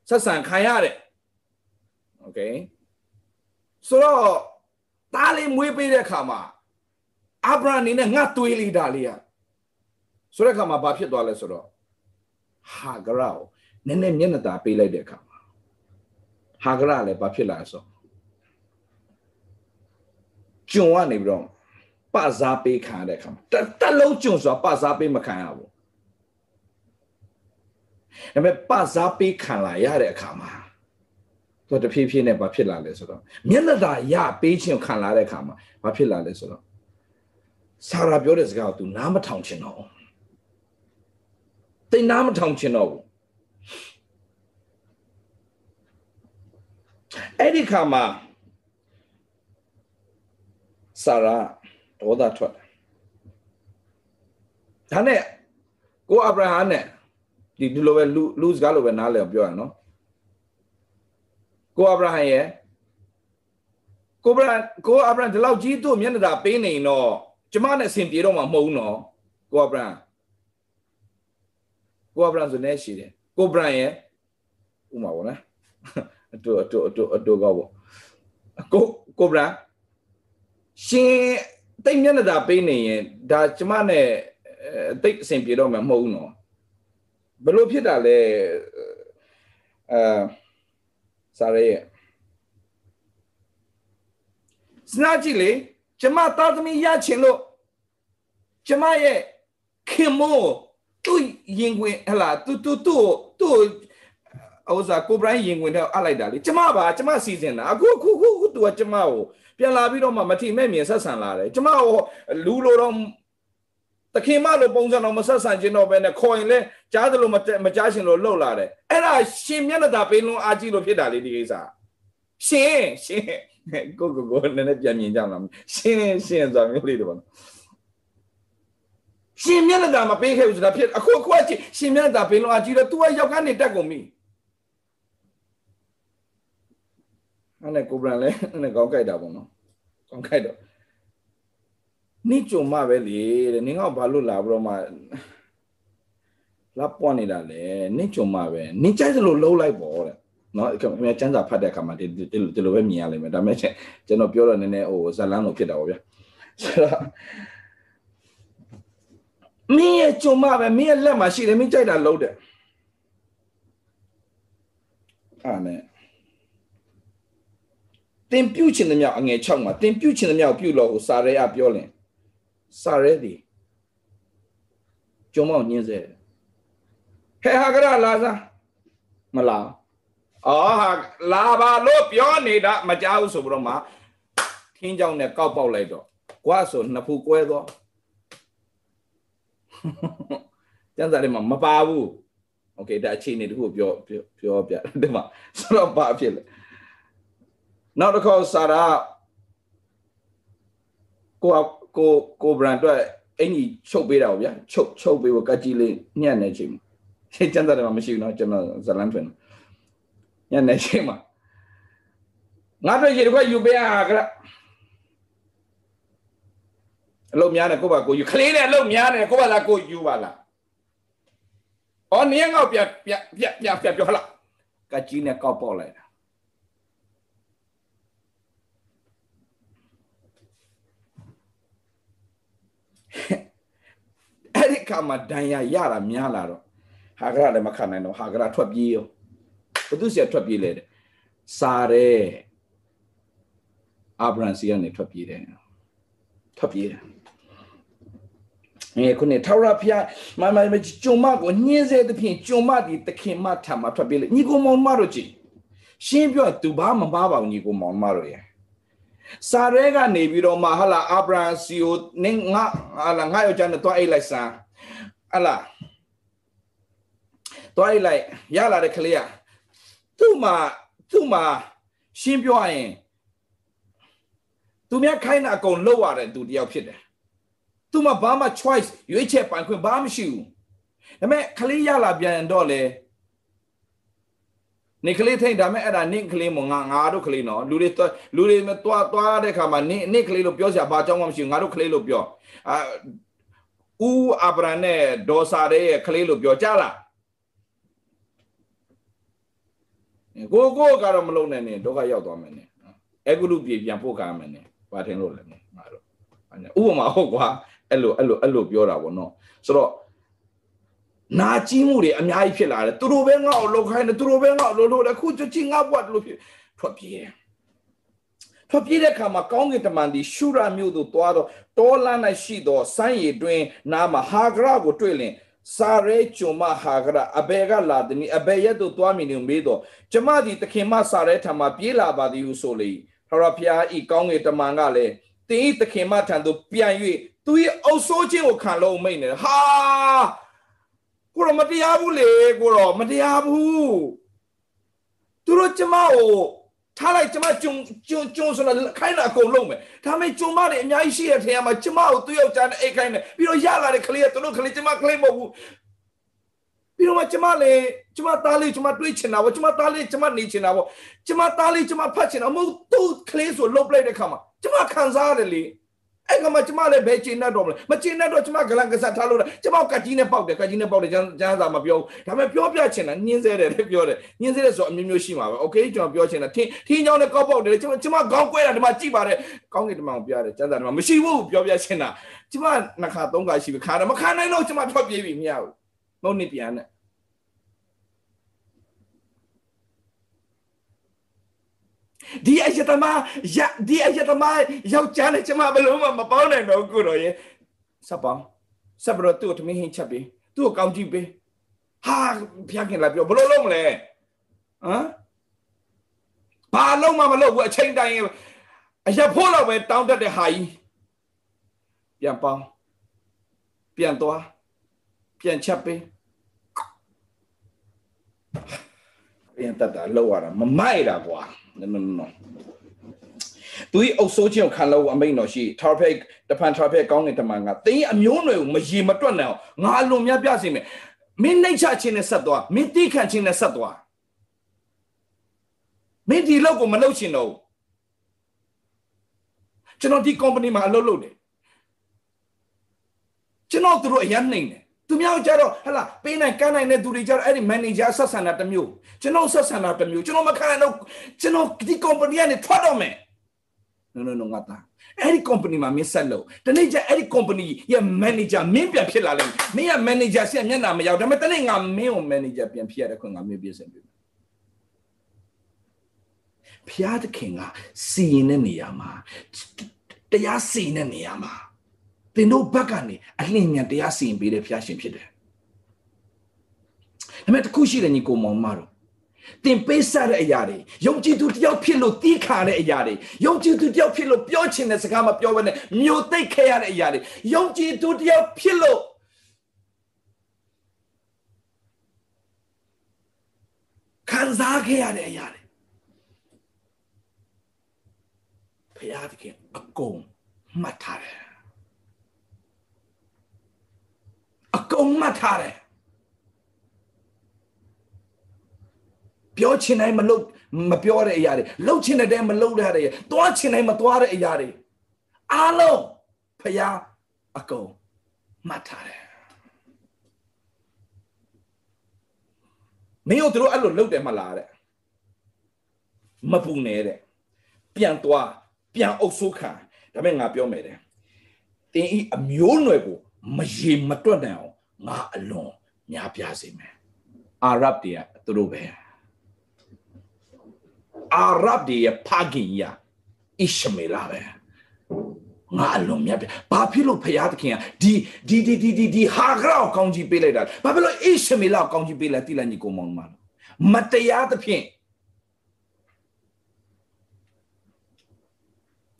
ဆက်ဆံခံရတယ် okay ဆိုတော့သားလေးမွေးပေးတဲ့အခါမှာအာဗြဟံအနေနဲ့ငါတွေးလိုက်တာလေးอ่ะဆိုတဲ့အခါမှာဘာဖြစ်သွားလဲဆိုတော့ဟာဂရကိုနည်းနည်းမျက်နှာသာပေးလိုက်တဲ့အခါမှာဟာဂရလည်းဘာဖြစ်လာလဲဆိုတော့ကျွန်ကနေပြီးတော့ပစားပေးခံရတဲ့အခါမှာတက်လုံးကျွန်ဆိုတာပစားပေးမခံရဘူးဒါပေမဲ့ပစားပေးခံလာရတဲ့အခါမှာ သူတဖြည်းဖြည်းနဲ့ဘာဖြစ်လာလဲဆိုတော့မျက်နှာตาရပေးခြင်းခံလာတဲ့အခါမှာဘာဖြစ်လာလဲဆိုတော့ဆာရာပြောတဲ့စကားကို तू နားမထောင်ချင်တော့တိတ်နားမထောင်ချင်တော့ဘူးအဲ့ဒီခါမှာဆာရာဒေါသထွက်ဒါနဲ့ကိုအာဗြဟံနဲ့ဒီဒီလိုပဲလူလူစကားလိုပဲနားလည်အောင်ပြောရနော် ကိုအာဗြဟံရဲ့ကိုဗြဟံကိုအာဗြဟံဒီလောက်ကြီးတို့မျက်နှာသာပေးနေတော့ကျမနဲ့အစဉ်ပြေတော့မှမဟုတ်ဘူးနော်ကိုအာဗြဟံကိုအာဗြဟံဆိုနေရှိတယ်ကိုဗြဟံရဲ့ဥမာပေါ့နော်အတူအတူအတူအတူကောပေါ့ကိုကိုဗြဟံရှင်တိတ်မျက်နှာသာပေးနေရင်ဒါကျမနဲ့တိတ်အစဉ်ပြေတော့မှမဟုတ်ဘူးနော်ဘလို့ဖြစ်တာလဲအဲ စားရဲစနာကြည့်လေကျမသားသမီးရချင်လို့ကျမရဲ့ခင်မို့သူရင်ဝင်ဟလာသူသူသူသူဥစားကိုဘရိုင်းရင်ဝင်တော့အလိုက်တာလေကျမပါကျမစီစဉ်တာအခုအခုအခုသူကကျမကိုပြန်လာပြီးတော့မှမထီမဲ့မြင်ဆက်ဆံလာတယ်ကျမကိုလူလိုတော့ တခင်မလိုပုံစံတော့မဆက်ဆံခြင်းတော့ပဲနဲ့ခေါ်ရင်လဲကြားသလိုမကြားရှင်လို့လှုပ်လာတယ်အဲ့ဒါရှင်မျက်နှာသာပေးလုံးအားကြီးလို့ဖြစ်တာလေဒီကိစ္စရှင်ရှင်ကိုကိုကိုနည်းနည်းပြန်မြင်ကြလားရှင်ရှင်ဆိုတာမျိုးလေးတွေပေါ့ရှင်မျက်နှာသာမပေးခဲ့ဘူးဆိုတာဖြစ်အခုအခုအချင်းရှင်မျက်နှာသာပေးလုံးအားကြီးတော့ तू ကရောက်ကနေတက်ကုန်ပြီအဲ့နဲ့ကိုဗရန်လဲနဲ့ကောင်းကြိုက်တာပေါ့နော်ကောင်းကြိုက်တော့ နိကြုံမပဲလေတဲ့နင်ကဘာလို့လာပြီးတော့မှလာပွားနေတာလေနိကြုံမပဲနင်ကြိုက်သလိုလှုပ်လိုက်ပေါ့တဲ့နော်အမေကျန်းစာဖတ်တဲ့အခါမှာဒီဒီလိုပဲမြင်ရလိမ့်မယ်ဒါပေမဲ့ကျွန်တော်ပြောတော့နည်းနည်းဟိုဇလန်းလို့ဖြစ်တာပေါ့ဗျာဆိုတော့မင်းရဲ့ကြုံမပဲမင်းရဲ့လက်မှာရှိတယ်မင်းကြိုက်တာလှုပ်တယ်အာနဲ့တင်ပြုတ်ချင်တဲ့မြောက်အငယ်6မှာတင်ပြုတ်ချင်တဲ့မြောက်ပြုတ်လို့ဟိုစာရဲအပြောလင် စာရဲဒီကျုံမောင်ညင်းစေဟဲဟာကရလာစားမလာအော်ဟာလာပါလို့ပြောနေတာမကြောက်ဆိုပြီးတော့မှခင်းကြောင်နဲ့ကောက်ပေါက်လိုက်တော့ကွာဆိုနှစ်ဖူကွဲတော့ကျန်စာလေးမှာမပါဘူးโอเคဒါအခြေအနေတခုပြောပြောပြတယ်မှာဆိုတော့ဘာဖြစ်လဲနောက်တစ်ခေါက်စာရာကို ကိုကိုဘရန်အတွက်အင်ကြီးချုပ်ပေးတာဗျာချုပ်ချုပ်ပေးဖို့ကကြီးလေးညံ့နေချိန်ရှင်းကျန်တယ်မှာမရှိဘူးเนาะကျွန်တော်ဇလန်ထွင်ညံ့နေချိန်မှာငါတို့ရေတခွက်ယူပေးရကလားအလုပ်များတယ်ကိုပါကိုယူခလေးနဲ့အလုပ်များတယ်ကိုပါလားကိုယူပါလားအော်နင်းငေါ့ပြပြပြပြပြပြောလားကကြီးနဲ့ကောက်ပေါက်လိုက်တာ အဲ့ဒီခါမှာဒဏ်ရာရတာများလာတော့ဟာဂရလည်းမခံနိုင်တော့ဟာဂရထွက်ပြေးရောဘသူစီထွက်ပြေးလဲတဲ့စားရဲအာဗြဟံစီကနေထွက်ပြေးတယ်ထွက်ပြေးတယ်အဲခုနေထောက်ရဖျားမမမကျုံမကိုညင်းစေတဲ့ဖြင့်ကျုံမဒီတခင်မထမှာထွက်ပြေးလေညီကိုမောင်မတို့ကြည့်ရှင်းပြောသူဘာမပါပါဘူးညီကိုမောင်မတို့ရဲ့စာရဲကနေပြီးတော့မှဟာလာအာဗြဟံစီကိုနင်းငါဟာလာငါယောက်ျားနဲ့တွားအိတ်လိုက်စ မ်းဟာလာတွားအိတ်လိုက်ရလာတဲ့ကလေးကသူ့မှာသူ့မှာရှင်းပြောရင်သူများခိုင်းတာအကုန်လုပ်ရတယ်သူတယောက်ဖြစ်တယ်သူမှဘာမှ choice ရွေးချယ်ပိုင်ခွင့်ဘာမှမရှိဘူးဒါပေမဲ့ကလေးရလာပြန်တော့လေနေကလေးထိန်ဒါမဲ့အဲ့ဒါနင့်ကလေးမငါငါတို့ကလေးနော်လူတွေလူတွေတွားတွားတဲ့ခါမှာနင့်နင့်ကလေးလို့ပြောစရာဘာအကြောင်းမှမရှိဘူးငါတို့ကလေးလို့ပြောအာ ဦးအာဗြဟံနဲ့ဒေါ်စာရဲ့ကလေးလို့ပြောကြလားကိုကိုကတော့မလုံနဲ့နဲ့ဒုက္ခရောက်သွားမယ်နဲ့အဲကုလူပြေပြန်ပို့ကားမယ်နဲ့ဘာထင်လို့လဲနဲ့ငါတို့ဥပမာဟုတ်ကွာအဲ့လိုအဲ့လိုအဲ့လိုပြောတာပေါ့နော်ဆိုတော့နာကြီးမှုတွေအများကြီးဖြစ်လာတယ်သူတို့ပဲငါ့ကိုလောက်ခိုင်းတယ်သူတို့ပဲငါ့ကိုလို့လို့တယ်ခုချင်းငါ့ဘွားလို့ဖြစ်ထွက်ပြေး ထွက်ပြေးတဲ့အခါမှာကောင်းကင်တမန်ဒီရှုရမြို့သို့သွားတော့တောလန်း၌ရှိသောစမ်းရည်တွင်နားမှာဟာဂရကိုတွေ့လင်စာရဲကျုံမဟာဂရအဘေကလာသည်အဘေရက်သို့သွားမည်နှင့်မေးတော့ကျမသည်တခင်မစာရဲထံမှပြေးလာပါသည်ဟုဆိုလေထာဝရဘုရားဤကောင်းကင်တမန်ကလည်းတင်းဤတခင်မထံသို့ပြန်၍သူ၏အုပ်ဆိုးခြင်းကိုခံလို့မိတ်နေဟာကိုရောမတရားဘူးလေကိုရောမတရားဘူးသူတို့ကျမကို ထားလိုက်ကျမကျုံကျုံကျုံဆိုတော့ခိုင်းတာအကုန်လုံးပဲဒါပေမဲ့ကျုံမတွေအများကြီးရှိတဲ့ထဲမှာကျမကိုသူ့ယောက်ျားနဲ့အိတ်ခိုင်းတယ်ပြီးတော့ရလာတဲ့ကလေးကသူတို့ကလေးကျမကလေးမဟုတ်ဘူးပြီးတော့ကျမလည်းကျမသားလေးကျမတွေးချင်တာပေါ့ကျမသားလေးကျမနေချင်တာပေါ့ကျမသားလေးကျမဖတ်ချင်တာမဟုတ်သူ့ကလေးဆိုလှုပ်လိုက်တဲ့ခါမှာကျမခံစားရတယ်လေ အဲ့ကမှကျမလည်းဘယ်ကျင်တတ်တော့မလဲမကျင်တတ်တော့ကျမဂလန်ကစားထားလို့လားကျမကကြီးနဲ့ပေါက်တယ်ကကြီးနဲ့ပေါက်တယ်ကျန်းကျန်းစာမပြောဘူးဒါပေမဲ့ပြောပြချင်တာညင်းဆဲတယ်လည်းပြောတယ်ညင်းဆဲတယ်ဆိုအမျိုးမျိုးရှိမှာပဲโอเคကျွန်တော်ပြောချင်တာထင်းထင်းချောင်းနဲ့ကောက်ပေါက်တယ်ကျမကျမခေါင်းကွဲတာဒီမှာကြည့်ပါတယ်ကောင်းကင်ဒီမှာပြရတယ်ကျန်းစာဒီမှာမရှိဘူးပြောပြချင်တာကျမနှစ်ခါသုံးခါရှိပြီခါတယ်မခါနိုင်တော့ကျမထွက်ပြေးပြီမရဘူးမဟုတ်နေပြန်နဲ့ ဒီအယတမရဒီအယတမယောက်ျားနဲ့ကျမဘယ်လုံးမှမပေါင်းနိုင်တော့ကိုတော့ရေစပ်ပေါင်းစပ်ဘရတူတမင်းဟင်းချက်ပေးသူ့ကိုကောင်းကြည့်ပေးဟာဖျားခင်လာပြောဘယ်လိုလုပ်မလဲဟမ်ဘာလုံးမှမလုပ်ဘူးအချိန်တိုင်းအရက်ဖို့တော့ပဲတောင်းတတ်တဲ့ဟာကြီးပြန်ပေါင်းပြန်သွားပြန်ချက်ပေးပြန်တတ်တာလောက်ရတာမမိုက်တာကွာ no no no သူဤအုပ်စိုးခြင်းကိုခံလို့အမိန်တော်ရှိ topic တဖန် topic ကောင်းတဲ့တမန်ကတင်းအမျိုးနွယ်ကိုမရေမတွက်နိုင်အောင်ငါအလွန်များပြစီမယ်မင်းနှိတ်ချခြင်းနဲ့ဆက်သွားမင်းတိခတ်ခြင်းနဲ့ဆက်သွားမင်းဒီလောက်ကိုမလုပ်ချင်တော့ကျွန်တော်ဒီ company မှာအလုပ်လုပ်တယ်ကျွန်တော်တို့အရန်နေတယ် သူများကြတော့ဟလာပေးနိုင်ကမ်းနိုင်တဲ့သူတွေကြတော့အဲ့ဒီ manager ဆက်ဆံတာတစ်မျိုးကျွန်တော်ဆက်ဆံတာတစ်မျိုးကျွန်တော်မခံနိုင်တော့ကျွန်တော်ဒီ company ကနေထွက်တော့မယ် no no no ငါသားအဲ့ဒီ company မှာမင်းဆက်လို့တနေ့ကျအဲ့ဒီ company ရဲ့ manager မင်းပြန်ဖြစ်လာလိမ့်မယ်မင်းရဲ့ manager ဆီကမျက်နှာမရောက်ဒါပေမဲ့တနေ့ငါမင်းကို manager ပြန်ဖြစ်ရတဲ့ခွင့်ငါမင်းပြည့်စင်ပြီဖျားသခင်ကစီရင်တဲ့နေရာမှာတရားစီရင်တဲ့နေရာမှာ သင်တို့ဘက်ကနေအလင်းမြန်တရားစီရင်ပေးတဲ့ဖျားရှင်ဖြစ်တယ်ဒါပေမဲ့တခုရှိတယ်ညီကိုမောင်မတော်တင်ပေးဆက်တဲ့အရာတွေယုံကြည်သူတယောက်ဖြစ်လို့တီးခါတဲ့အရာတွေယုံကြည်သူတယောက်ဖြစ်လို့ပြောချင်တဲ့စကားမပြောဘဲနဲ့မျိုးသိပ်ခဲ့ရတဲ့အရာတွေယုံကြည်သူတယောက်ဖြစ်လို့ခံစားခဲ့ရတဲ့အရာတွေဖရာသခင်အကုန်မှတ်ထားတယ်အ ကုန်မှတ်ထားတယ်ပြောချင်တိုင်းမလုပ်မပြောတဲ့အရာတွေလှုပ်ချင်တဲ့တဲမလှုပ်ရတဲ့အရာသွားချင်တိုင်းမသွားတဲ့အရာတွေအားလုံးဖယားအကုန်မှတ်ထားတယ်မင်းတို့တို့အဲ့လိုလှုပ်တယ်မလားတဲ့မပူနေတဲ့ပြန်သွားပြန်အုပ်ဆိုးခံဒါပေမဲ့ငါပြောမယ်တဲ့တင်းဤအမျိုးနွယ်ကိုမရေမတွက်နိုင်အောင် ငါအလွန်များပြားစေမယ်အာရဗ်တွေကသူတို့ပဲအာရဗ်တွေရဲ့ဖခင်ရအစ်ရှမေလာပဲငါအလွန်မြတ်ပြဘာဖြစ်လို့ဖရာသခင်ကဒီဒီဒီဒီဒီဒီဟာဂရောကောင်းကြီးပေးလိုက်တာဘာဖြစ်လို့အစ်ရှမေလာကောင်းကြီးပေးလိုက်တိလိုက်ညီကိုမောင်မလို့မတရားသဖြင့်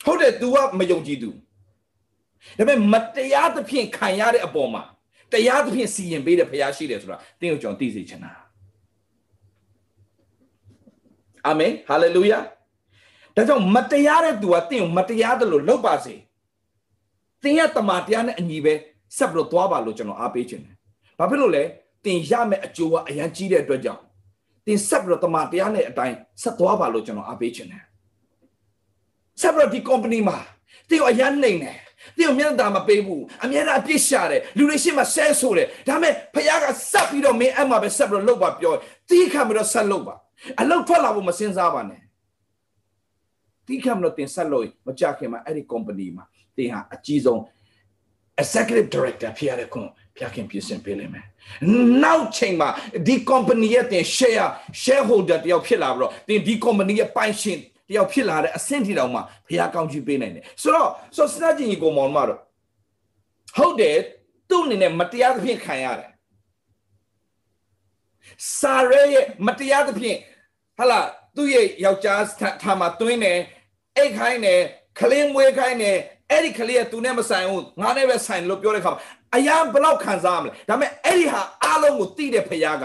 ဟုတ်တယ် तू ကမယုံကြည်သူဒါပေမဲ့မတရားသဖြင့်ခံရတဲ့အပေါ်မှာ တရားသဖြင့်စီရင်ပေးတဲ့ဖရာရှိတယ်ဆိုတာတင်းကိုကျွန်တော်သိစေချင်တာအာမင်ဟာလေလုယာဒါကြောင့်မတရားတဲ့သူကတင့်ကိုမတရားတယ်လို့လုပ်ပါစေတင်းရဲ့တမန်တရားနဲ့အညီပဲဆက်ပြီးတော့သွားပါလို့ကျွန်တော်အားပေးခြင်းတယ်ဘာဖြစ်လို့လဲတင်ရမယ့်အကျိုးကအရန်ကြီးတဲ့အတွက်ကြောင့်တင်ဆက်ပြီးတော့တမန်တရားနဲ့အတိုင်းဆက်သွားပါလို့ကျွန်တော်အားပေးခြင်းတယ်ဆက်ပြီးတော့ဒီ company မှာတင်ကိုအရန်နေတယ် သင်ကိုမျက်နှာသာမပေးဘူးအမြဲတမ်းအပြစ်ရှာတယ်လူတွေရှေ့မှာဆဲဆိုတယ်ဒါပေမဲ့ဖခင်ကစပ်ပြီးတော့မင်းအဲ့မှာပဲဆက်ပြီးတော့လှုပ်ပါပြောတီးခံပြီးတော့ဆက်လှုပ်ပါအလုပ်ထွက်လာဖို့မစင်စားပါနဲ့တီးခံပြီးတော့တင်ဆက်လို့မကြခင်မှာအဲ့ဒီ company မှာတင်ဟာအကြီးဆုံး executive director ဖြစ်ရတဲ့ခွန်ဖျားခင်ပြင်ဆင်ပေးလိမ့်မယ်။နောက်ချိန်မှာဒီ company ရဲ့တင် share shareholder တယောက်ဖြစ်လာပြီးတော့တင်ဒီ company ရဲ့ပိုင်ရှင် တယောက်ဖြစ်လာတဲ့အဆင့်ထိတောင်မှဖျားကောင်းချီးပေးနိုင်တယ်။ဆိုတော့ဆိုစနာချင်းကြီးကိုမောင်မတော့ဟုတ်တယ်သူ့အနေနဲ့မတရားသဖြင့်ခံရတယ်။စာရဲရဲ့မတရားသဖြင့်ဟာလာသူ့ရဲ့ယောက်ျားထားမှာတွင်းတယ်အိတ်ခိုင်းတယ်ခလင်းမွေးခိုင်းတယ်အဲ့ဒီကလေးကသူနဲ့မဆိုင်ဘူးငါနဲ့ပဲဆိုင်လို့ပြောတဲ့ခါမှာအရာဘလောက်ခံစားရမလဲဒါပေမဲ့အဲ့ဒီဟာအားလုံးကိုသိတဲ့ဖခင်က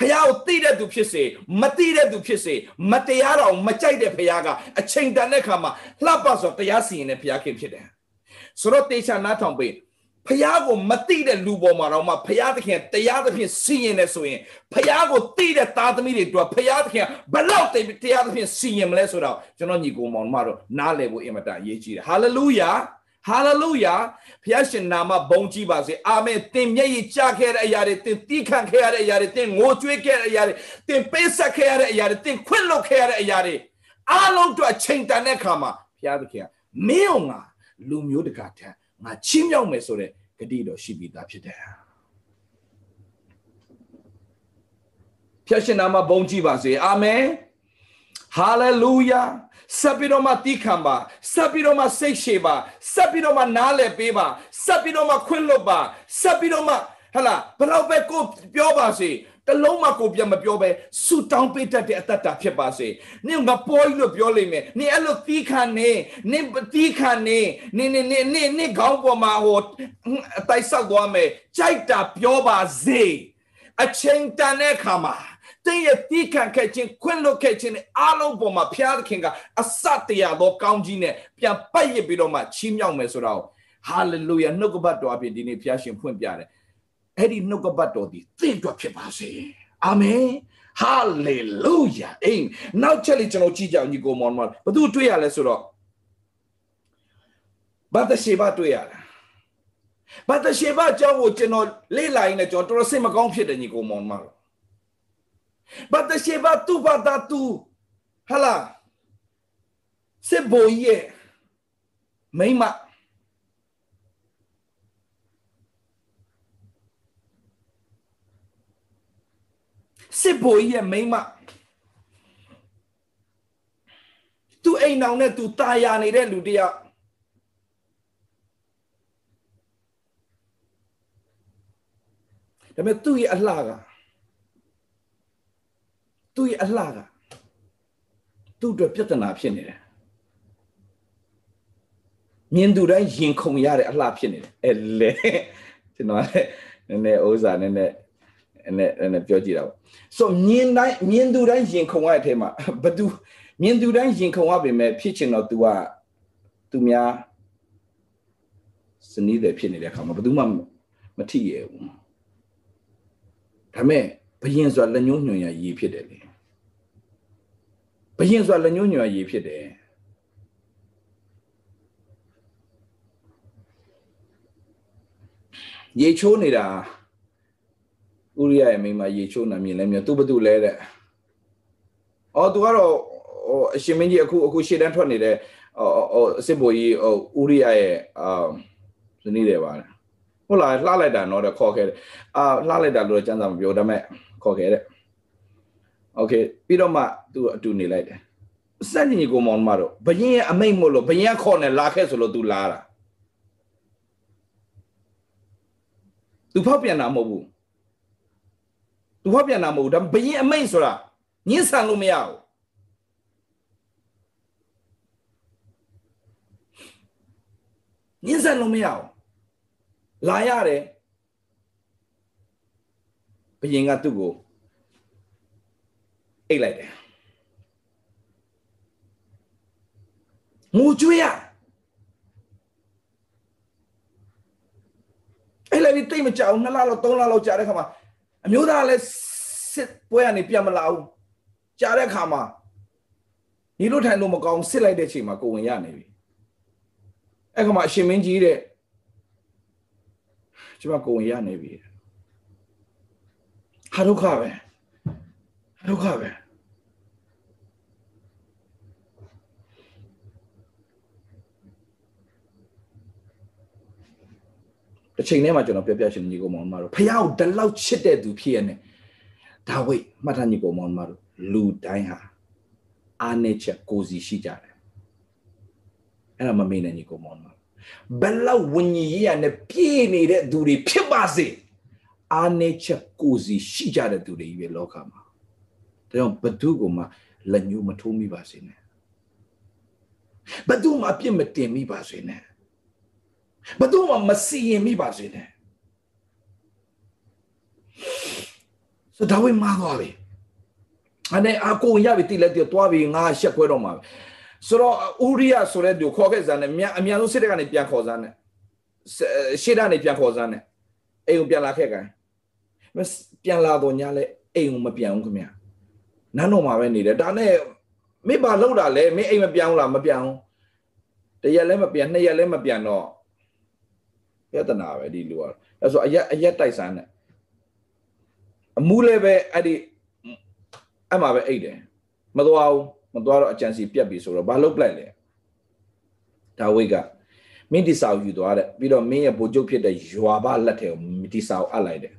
ဖခင်ကိုသိတဲ့သူဖြစ်စေမသိတဲ့သူဖြစ်စေမတရားတော့မကြိုက်တဲ့ဖခင်ကအချိန်တန်တဲ့ခါမှာလှပဆိုတရားစီရင်တဲ့ဖခင်ခင်ဖြစ်တယ်ဆိုတော့တေချာနားထောင်ပေးဖះကိုမတိတဲ့လူပေါ်မှာတော့မှဖះသခင်တရားသဖြင့်စီရင်နေဆိုရင်ဖះကိုတိတဲ့သားသမီးတွေတို့ဖះသခင်ဘလောက်တရားသဖြင့်စီရင်မလဲဆိုတော့ကျွန်တော်ညီကိုမောင်မတို့နားလည်ဖို့အင်မတန်အရေးကြီးတယ်ဟာလေလုယာ ဟာလေလုယာဖះရှင်နာမဘုန်းကြီးပါစေအာမင်သင်မျက်ရည်ကျခဲ့တဲ့အရာတွေသင်တီးခံခဲ့ရတဲ့အရာတွေသင်ငိုကြွေးခဲ့တဲ့အရာတွေသင်ပေးဆက်ခဲ့ရတဲ့အရာတွေသင်ခွင့်လွတ်ခဲ့ရတဲ့အရာတွေအားလုံးတို့အချိန်တန်တဲ့အခါမှာဖះသခင်မင်းအောင်ငါလူမျိုးတကာထက်ငါချင်းမြောက်မယ်ဆိုတဲ့ဂတိတော်ရှိပြီးသားဖြစ်တယ်ဖျက်ရှင်နာမှာဘုန်းကြီးပါစေအာမင်ဟာလေလုယာ ဆက်ပြီးတော့မှတီးခံပါဆက်ပြီးတော့မှစိတ်ရှည်ပါဆက်ပြီးတော့မှနားလည်ပေးပါဆက်ပြီးတော့မှခွင့်လွတ်ပါဆက်ပြီးတော့မှဟလာဘလောက်ပဲကိုပြောပါစေတလုံးမကိုပြန်မပြောပဲဆူတောင်းပေးတတ်တဲ့အတ္တတာဖြစ်ပါစေ။နင်ငါပေါ်ကြီးလို့ပြောလိမ့်မယ်။နင်အဲ့လိုသီးခံနေနင်သီးခံနေနင်နင်နင်နင်နင်ခေါင်းပေါ်မှာဟိုအတိုက်ဆောက်သွားမယ်။ကြိုက်တာပြောပါစေ။အချိန်တန်တဲ့အခါမှာ တင်းရဲ့တီးခံခဲ့ခြင်းခွင့်လွတ်ခဲ့ခြင်းနဲ့အားလုံးပေါ်မှာဘုရားသခင်ကအစတရားသောကောင်းကြီးနဲ့ပြန်ပတ်ရစ်ပြီးတော့မှချီးမြှောက်မယ်ဆိုတော့ဟာလေလုယာနှုတ်ကပတ်တော်အပြင်ဒီနေ့ဘုရားရှင်ဖွင့်ပြတယ်အဲ့ဒီနှုတ်ကပတ်တော်ဒီသင်အတွက်ဖြစ်ပါစေအာမင်ဟာလေလုယာအင်းနောက်ချက်လေးကျွန်တော်ကြည့်ကြအောင်ညီကိုမောင်မောင်ဘသူတွေ့ရလဲဆိုတော့ဘာတရှိဘာတွေ့ရလားဘာတရှိဘာအကြောင်းကိုကျွန်တော်လေ့လာရင်းနဲ့ကျွန်တော်တော်တော်စိတ်မကောင်းဖြစ်တယ်ညီကိုမောင်မောင် ဘာတရှိဘာသူဘာတာသူဟာလာစေဘိုရဲ့မိမစစ်ဘိုလ်ရဲ့မိမသူအိမ်အောင်နဲ့သူตายာနေတဲ့လူတယောက်ဒါပေမဲ့သူ့ရဲ့အလှက သူ့ရဲ့အလှကသူ့အတွက်ပြဿနာဖြစ်နေတယ်မြင်သူတိုင်းရင်ခုန်ရတဲ့အလှဖြစ်နေတယ်အဲလေကျွန်တော်လည်းနည်းနည်းဥစ္စာနည်းနည်းနဲ့နဲ့ပြောကြည့်တာပေါ့ဆိုမြင်တိုင်းမြင်သူတိုင်းရင်ခုန်ရတဲ့အထဲမှာဘသူမြင်သူတိုင်းရင်ခုန်ရပေမဲ့ဖြစ်ချင်တော့ तू ကသူများစနီးတယ်ဖြစ်နေတဲ့အခါမှာဘသူမှမထိရဘူးဒါမဲ့ ဘယင်ဆိုတာလက်ညှိုးညွှန်ရရေးဖြစ်တယ်လေဘယင်ဆိုတာလက်ညှိုးညွှန်ရရေးဖြစ်တယ်ရေချိုးနေတာဥရိယရဲ့မိန်းမရေချိုးနာမြင်လဲမြင်သူဘသူလဲတဲ့အော်သူကတော့ဟိုအရှင်မင်းကြီးအခုအခုရှေ့တန်းထွက်နေတဲ့ဟိုဟိုအစ်ဘိုကြီးဟိုဥရိယရဲ့အာဇနီးတယ်ပါ ဟုတ်လားလှလိုက်တာတော့ခေါ်ခဲ့တယ်အာလှလိုက်တာလို့ကျန်းစာမပြောဒါပေမဲ့ခေါ်ခဲ့တဲ့โอเคပြီးတော့မှသူအတူနေလိုက်တယ်စက်ကြီးကိုမောင်မတော့ဘရင်ရဲ့အမိတ်မို့လို့ဘရင်ခေါ်နေလာခဲ့ဆိုလို့သူလာတာသူဖောက်ပြန်တာမဟုတ်ဘူးသူဟောပြန်တာမဟုတ်ဒါဘရင်အမိတ်ဆိုတာညှင်းဆန်လို့မရဘူးညှင်းဆန်လို့မရဘူး လာရတယ်ဘရင်ကသူ့ကိုအိတ်လိုက်တယ်ငိုကြွေးရအဲ့လည်းတိတ်မကြောက်နှစ်လလောက်သုံးလလောက်ကြာတဲ့ခါမှာအမျိုးသားလည်းစစ်ပွဲကနေပြန်မလာဘူးကြားတဲ့အခါမှာညီလို့ထိုင်လို့မကောင်းစစ်လိုက်တဲ့ချိန်မှာကိုဝင်ရနေပြီအဲ့ခါမှာအရှင်မင်းကြီးတဲ့ ကျမကိုဝင်ရနေပြီဟာဒုက္ခပဲဟာဒုက္ခပဲတစ်ချိန်ထဲမှာကျွန်တော်ပြောပြရှင်ညီကောင်မောင်မတို့ဖះကိုတလောက်ချစ်တဲ့သူဖြစ်ရနေဒါဝိတ်မှတ်ထားညီကောင်မောင်မတို့လူတိုင်းဟာအာနေချက်ကိုစီရှိကြတယ်အဲ့ဒါမမေ့နဲ့ညီကောင်မောင်မ ဘယ်လောက်ဝิญဉ်ရေးရနဲ့ပြည့်နေတဲ့သူတွေဖြစ်ပါစေအာနေချက်ကိုစီရှိကြတဲ့သူတွေကြီးပဲလောကမှာဒါကြောင့်ဘသူကမှလက်ညှိုးမထိုးမိပါစေနဲ့ဘသူမှအပြစ်မတင်မိပါစေနဲ့ဘသူမှမစီရင်မိပါစေနဲ့ဆိုတော့ဝိမာသွားပြီအဲ့အကိုရပြီတိလက်တသွားပြီငါရှက်ခွဲတော့မှာ ဆိုတော့ဥရိယဆိုတဲ့သူခေါ်ခဲ့စမ်းနဲ့အမြန်ဆုံးစစ်တပ်ကနေပြန်ခေါ်စမ်းနဲ့ရှေ့ကနေပြန်ခေါ်စမ်းနဲ့အိမ်ကိုပြန်လာခဲ့ကန်ပြန်လာတော့ညလဲအိမ်ကိုမပြန်ဘူးခင်ဗျနန်းတော်မှာပဲနေတယ်ဒါနဲ့မိဘလောက်တာလဲမင်းအိမ်မပြန်ဘူးလားမပြန်ဘူးတရက်လဲမပြန်နှစ်ရက်လဲမပြန်တော့ပြဿနာပဲဒီလူကအဲဆိုအရက်အရက်တိုက်စမ်းနဲ့အမူးလည်းပဲအဲ့ဒီအဲ့မှာပဲအိတ်တယ်မသွားဘူး မသွားတော့အကြံစီပြက်ပြီဆိုတော့ဘာလုပ်လိုက်လဲဒါဝိတ်ကမင်းဒီစာကိုယူသွားတဲ့ပြီးတော့မင်းရဲ့ဗိုလ်ချုပ်ဖြစ်တဲ့ရွာဘလက်ထဲကိုဒီစာကိုအပ်လိုက်တယ်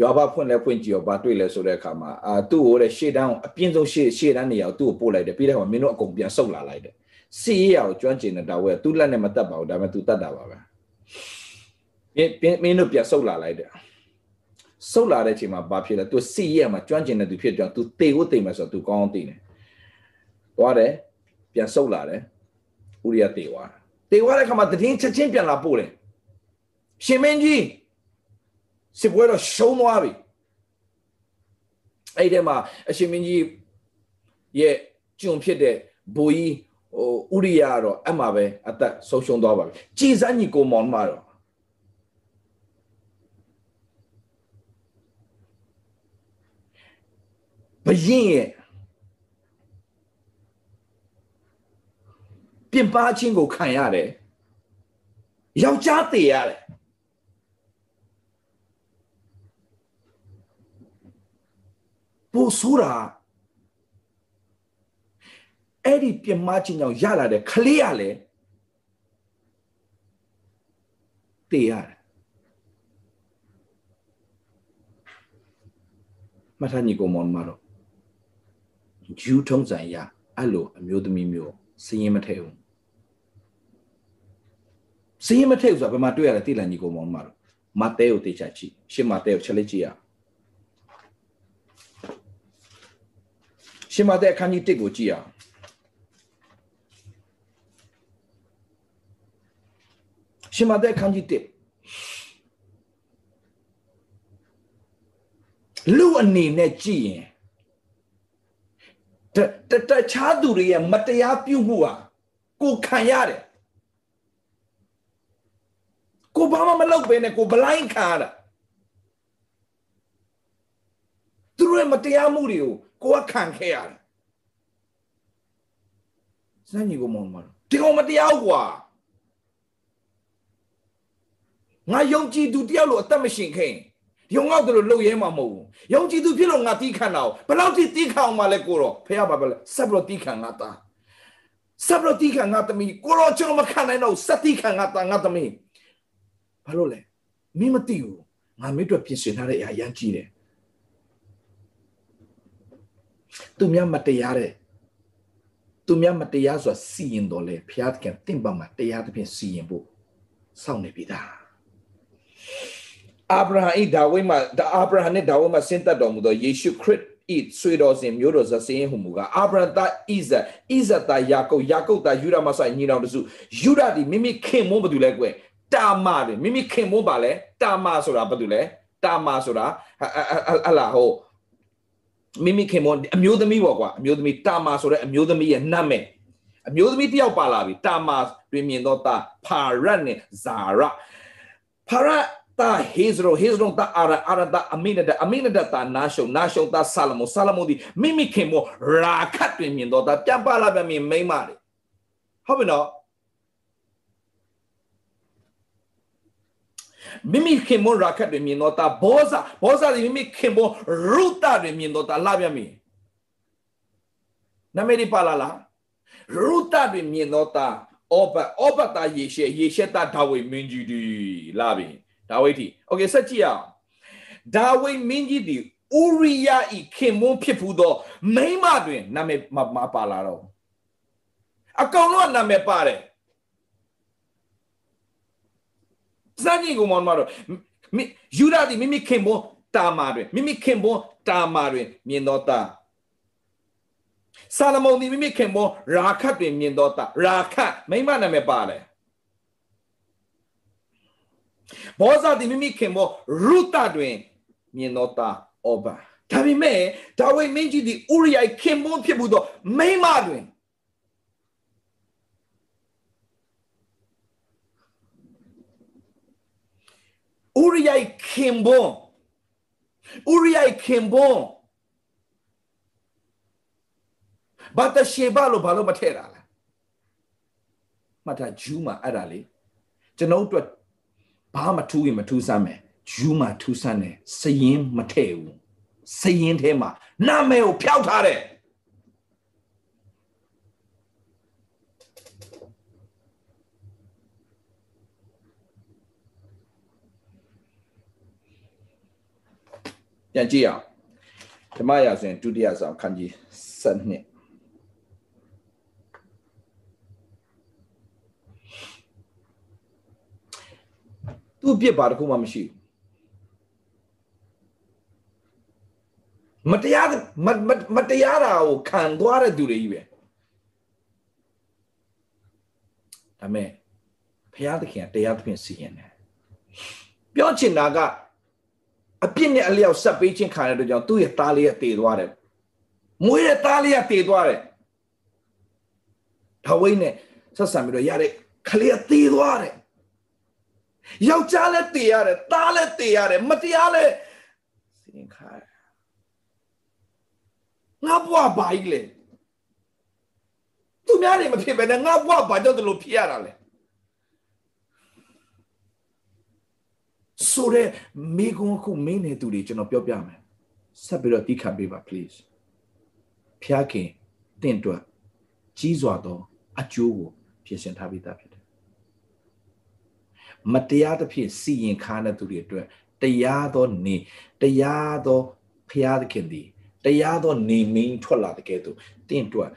ရွာဘဖွင့်လဲဖွင့်ကြည့်ရောဘာတွေ့လဲဆိုတဲ့အခါမှာအာသူ့ကိုတဲ့ရှေ့တန်းကိုအပြင်းဆုံးရှေ့ရှေ့တန်းနေရာကိုသူ့ကိုပို့လိုက်တယ်ပြီးတော့မင်းတို့အကုန်ပြန်ဆုတ်လာလိုက်တယ်စီရရကိုကျွမ်းကျင်တဲ့ဒါဝဲသူ့လက်နဲ့မတက်ပါဘူးဒါပေမဲ့သူတတ်တာပါပဲမင်းတို့ပြန်ဆုတ်လာလိုက်တယ်ဆုတ်လာတဲ့အချိန်မှာဘာဖြစ်လဲသူစီရမှာကျွမ်းကျင်တဲ့သူဖြစ်ကြောင်းသူတေကိုတေမယ်ဆိုတော့သူကောင်းအောင်တေတယ် သွားတယ်ပြန်ဆုတ်လာတယ်ဥရိယတေသွားတာတေသွားတဲ့ခါမှာတည်င်းချက်ချင်းပြန်လာပို့တယ်ရှင်မင်းကြီးစစ်ပွဲတော့ရှုံးသွားပြီအဲ့ဒီမှာအရှင်မင်းကြီးရဲ့ကျုံဖြစ်တဲ့ဘိုးကြီးဟိုဥရိယကတော့အမှပဲအသက်ဆုံးရှုံးသွားပါပြီကြည်စမ်းကြီးကိုမောင်မတော့ဘရင်ရဲ့ ပြင်ပချင်းကိုခံရတယ်ယောက်ျားတည်ရတယ်ပိုဆိုးတာအဲ့ဒီပြင်မချင်းကြောင့်ရလာတဲ့ခလေးရလေတည်ရတယ်မထညီကိုမောင်မတော့ဂျူးထုံးစံရအဲ့လိုအမျိုးသမီးမျိုး စည်ရင်မထည့်ဘူးစည်ရင်မထည့်ဘူးဆိုတာဘယ်မှာတွေ့ရလဲတိလန်ညီကိုမောင်မတော့မတ်တဲကိုတေချာကြည့်ရှင်းမတ်တဲကိုချက်လက်ကြည့်ရရှင်းမတ်တဲအခန်းကြီး1ကိုကြည့်ရရှင်းမတ်တဲအခန်းကြီး1လူအနေနဲ့ကြည့်ရင် တတခြားသူတွေရဲ့မတရားပြုမှုဟာကိုခံရတယ်ကိုဘာမှမလုပ်ဘဲနဲ့ကိုဘလိုင်းခံရတာသူတို့ရဲ့မတရားမှုတွေကိုကိုကခံခဲ့ရတယ်စမ်းကြီးကိုမောင်းမှာဒီကောင်မတရားကွာငါယုံကြည်သူတယောက်လိုအသက်မရှင်ခဲ့ရင် ယုံငေါ့တယ်လို့လှုပ်ရဲမှာမဟုတ်ဘူးယုံကြည်သူဖြစ်လို့ငါတီးခံတာကိုဘယ်လောက်ထိတီးခံအောင်မလဲကိုတော့ဖះပါပဲဆက်ပြီးတော့တီးခံငါတာဆက်ပြီးတော့တီးခံငါသမီးကိုတော့ကျွန်တော်မခံနိုင်တော့ဆက်တီးခံငါတာငါသမီးဘာလို့လဲမင်းမသိဘူးငါမင်းတို့ပြင်ဆင်ထားတဲ့အရာရမ်းကြီးတယ်သူများမတရားတဲ့သူများမတရားဆိုတာစီရင်တော်လဲဖះကတင့်ပါမှာတရားသဖြင့်စီရင်ဖို့စောင့်နေပြီသား အာဗြဟံဤဒါဝိမှာအာဗြဟံနဲ့ဒါဝိမှာဆင်းသက်တော်မူသောယေရှုခရစ်ဤဆွေတော်စဉ်မျိုးတော်ဇစင်းဟူမူကအာဗြဟံသားဣဇက်ဣဇက်သားယာကုပ်ယာကုပ်သားယူဒမဆိုင်ညီတော်တစုယူဒဒီမိမိခင်မွန်းဘာတူလဲကွယ်တာမာတယ်မိမိခင်မွန်းပါလဲတာမာဆိုတာဘာတူလဲတာမာဆိုတာဟလာဟိုမိမိခင်မွန်းအမျိုးသမီးပေါ့ကွာအမျိုးသမီးတာမာဆိုတဲ့အမျိုးသမီးရဲ့နာမည်အမျိုးသမီးတယောက်ပါလာပြီတာမာတွင်မြင်တော့တာဖာရတ်နဲ့ဇာရဖာရတ် တာဟေဇရိုဟေဇရိုတာအာရအာရတာအမိနဒအမိနဒတာနာရှုံနာရှုံတာဆာလမိုဆာလမိုဒီမိမိခင်မောရာခတ်တွင်မြင်တော့တာပြန်ပါလာပြန်မြင်မိမ့်မလေဟုတ်ပြီနော်မိမိခင်မွန်ရာခတ်တွင်မြင်သောတာဘောဇဘောဇသည်မိမိခင်မွန်ရုတတွင်မြင်သောတာလာပြမီနမေဒီပါလာလားရုတတွင်မြင်သောတာအောဘတ်အောဘတ်တာယေရှေယေရှေတာဒါဝိမင်းကြီးဒီလာပြီ ဒါဝိတီโอเคဆက်ကြည့်အောင်ဒါဝိမင်းကြီးဒီဥရိယဤခင်မွန်းဖြစ်ဖူးသောမိမတွင်နာမည်မပါလာတော့အကောင်လုံးကနာမည်ပါတယ်စံကြီးကိုမောင်မတော်ယူဒာဒီမိမိခင်မွန်းတာမာတွင်မိမိခင်မွန်းတာမာတွင်မြင်တော်တာဆာလမုန်ဒီမိမိခင်မွန်းရာခတ်တွင်မြင်တော်တာရာခတ်မိမနာမည်ပါတယ် ဘောဇာဒီမိမိခင်မွန်းရုတတွင်မြင်တော်တာအောဘာဒါပေမဲ့ဒါဝိမင်းကြီးဒီဥရိယခင်မွန်းဖြစ်မှုတော့မိမတွင်ဥရိယခင်ဘွန်ဥရိယခင်ဘွန်ဘာတရှေဘလို့ဘာလို့မထည့်တာလဲမှတ်ထားဂျူးမှာအဲ့ဒါလေကျွန်တော်တို့ ဘာမှထူးရင်မထူးဆန်းမယ်ဂျူးမှာထူးဆန်းတယ်စရင်မထည့်ဘူးစရင်ထဲမှာနာမည်ကိုဖျောက်ထားတယ်ပြန်ကြည့်အောင်ဓမ္မရာဇဝင်ဒုတိယဆောင်ခန်းကြီး7 သူ့ပြစ်ပါတခုမှမရှိဘူးမတရားမတရားတာကိုခံသွားတဲ့သူတွေကြီးပဲဒါမဲ့ဘုရားသခင်ကတရားသဖြင့်စီရင်တယ်ပြောချင်တာကအပြစ်နဲ့အလျောက်ဆက်ပေးခြင်းခံရတဲ့ကြောင့်သူ့ရဲ့သားလေးကတည်သွားတယ်မွေးတဲ့သားလေးကတည်သွားတယ်ဒါဝိနဲ့ဆက်ဆံပြီးတော့ရတဲ့ခလေးကတည်သွားတယ် ယောက်ျားလည်းတည်ရတယ်သားလည်းတည်ရတယ်မတရားလည်းစင်ခါငါဘွားဘာကြီးလဲသူများတွေမဖြစ်ပဲနဲ့ငါဘွားဘာကြောင့်ဒီလိုဖြစ်ရတာလဲဆိုတဲ့မိကုန်းခုမင်းနေသူတွေကျွန်တော်ပြောပြမယ်ဆက်ပြီးတော့တိခတ်ပေးပါ please ဖျားခင်တင့်တွက်ကြီးစွာသောအကျိုးကိုပြင်ဆင်ထားပြီးသားဖြစ်တယ် မတရားသဖြင့်စီရင်ခါတဲ့သူတွေအတွက်တရားသောနေတရားသောဖျားသခင်သည်တရားသောနေမင်းထွက်လာတဲ့ကဲ့သို့တင့်တွက်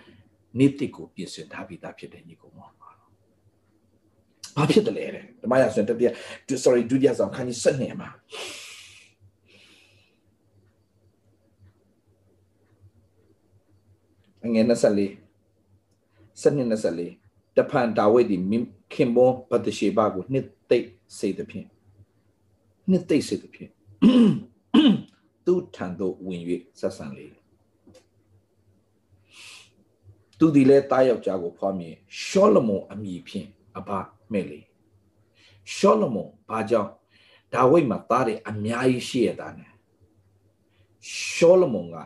နေ့တစ်ကိုပြင်ဆင်ထားပြီးသားဖြစ်တယ်ညီကောင်မဘာဖြစ်တယ်လဲတဲ့ဓမ္မရဆိုတတိယ sorry ဒုတိယဆောင်ခန်းကြီး7နှစ်မှာငယ်24 7နှစ်24တဖန်ဒါဝိဒ်ဒီ ခင်ပွန်ဘတ်တရှေဘကိုနှစ်သိမ့်စေသဖြင့်နှစ်သိမ့်စေသဖြင့်သူထံသို့ဝင်၍ဆက်ဆံလေသူဒီလဲတားယောက်ျားကိုဖွားမြင်ရှောလမုန်အမိဖြင့်အဘမဲ့လေရှောလမုန်ဘာကြောင့်ဒါဝိဒ်မှာသားတွေအများကြီးရှိရတာနဲ့ရှောလမုန်က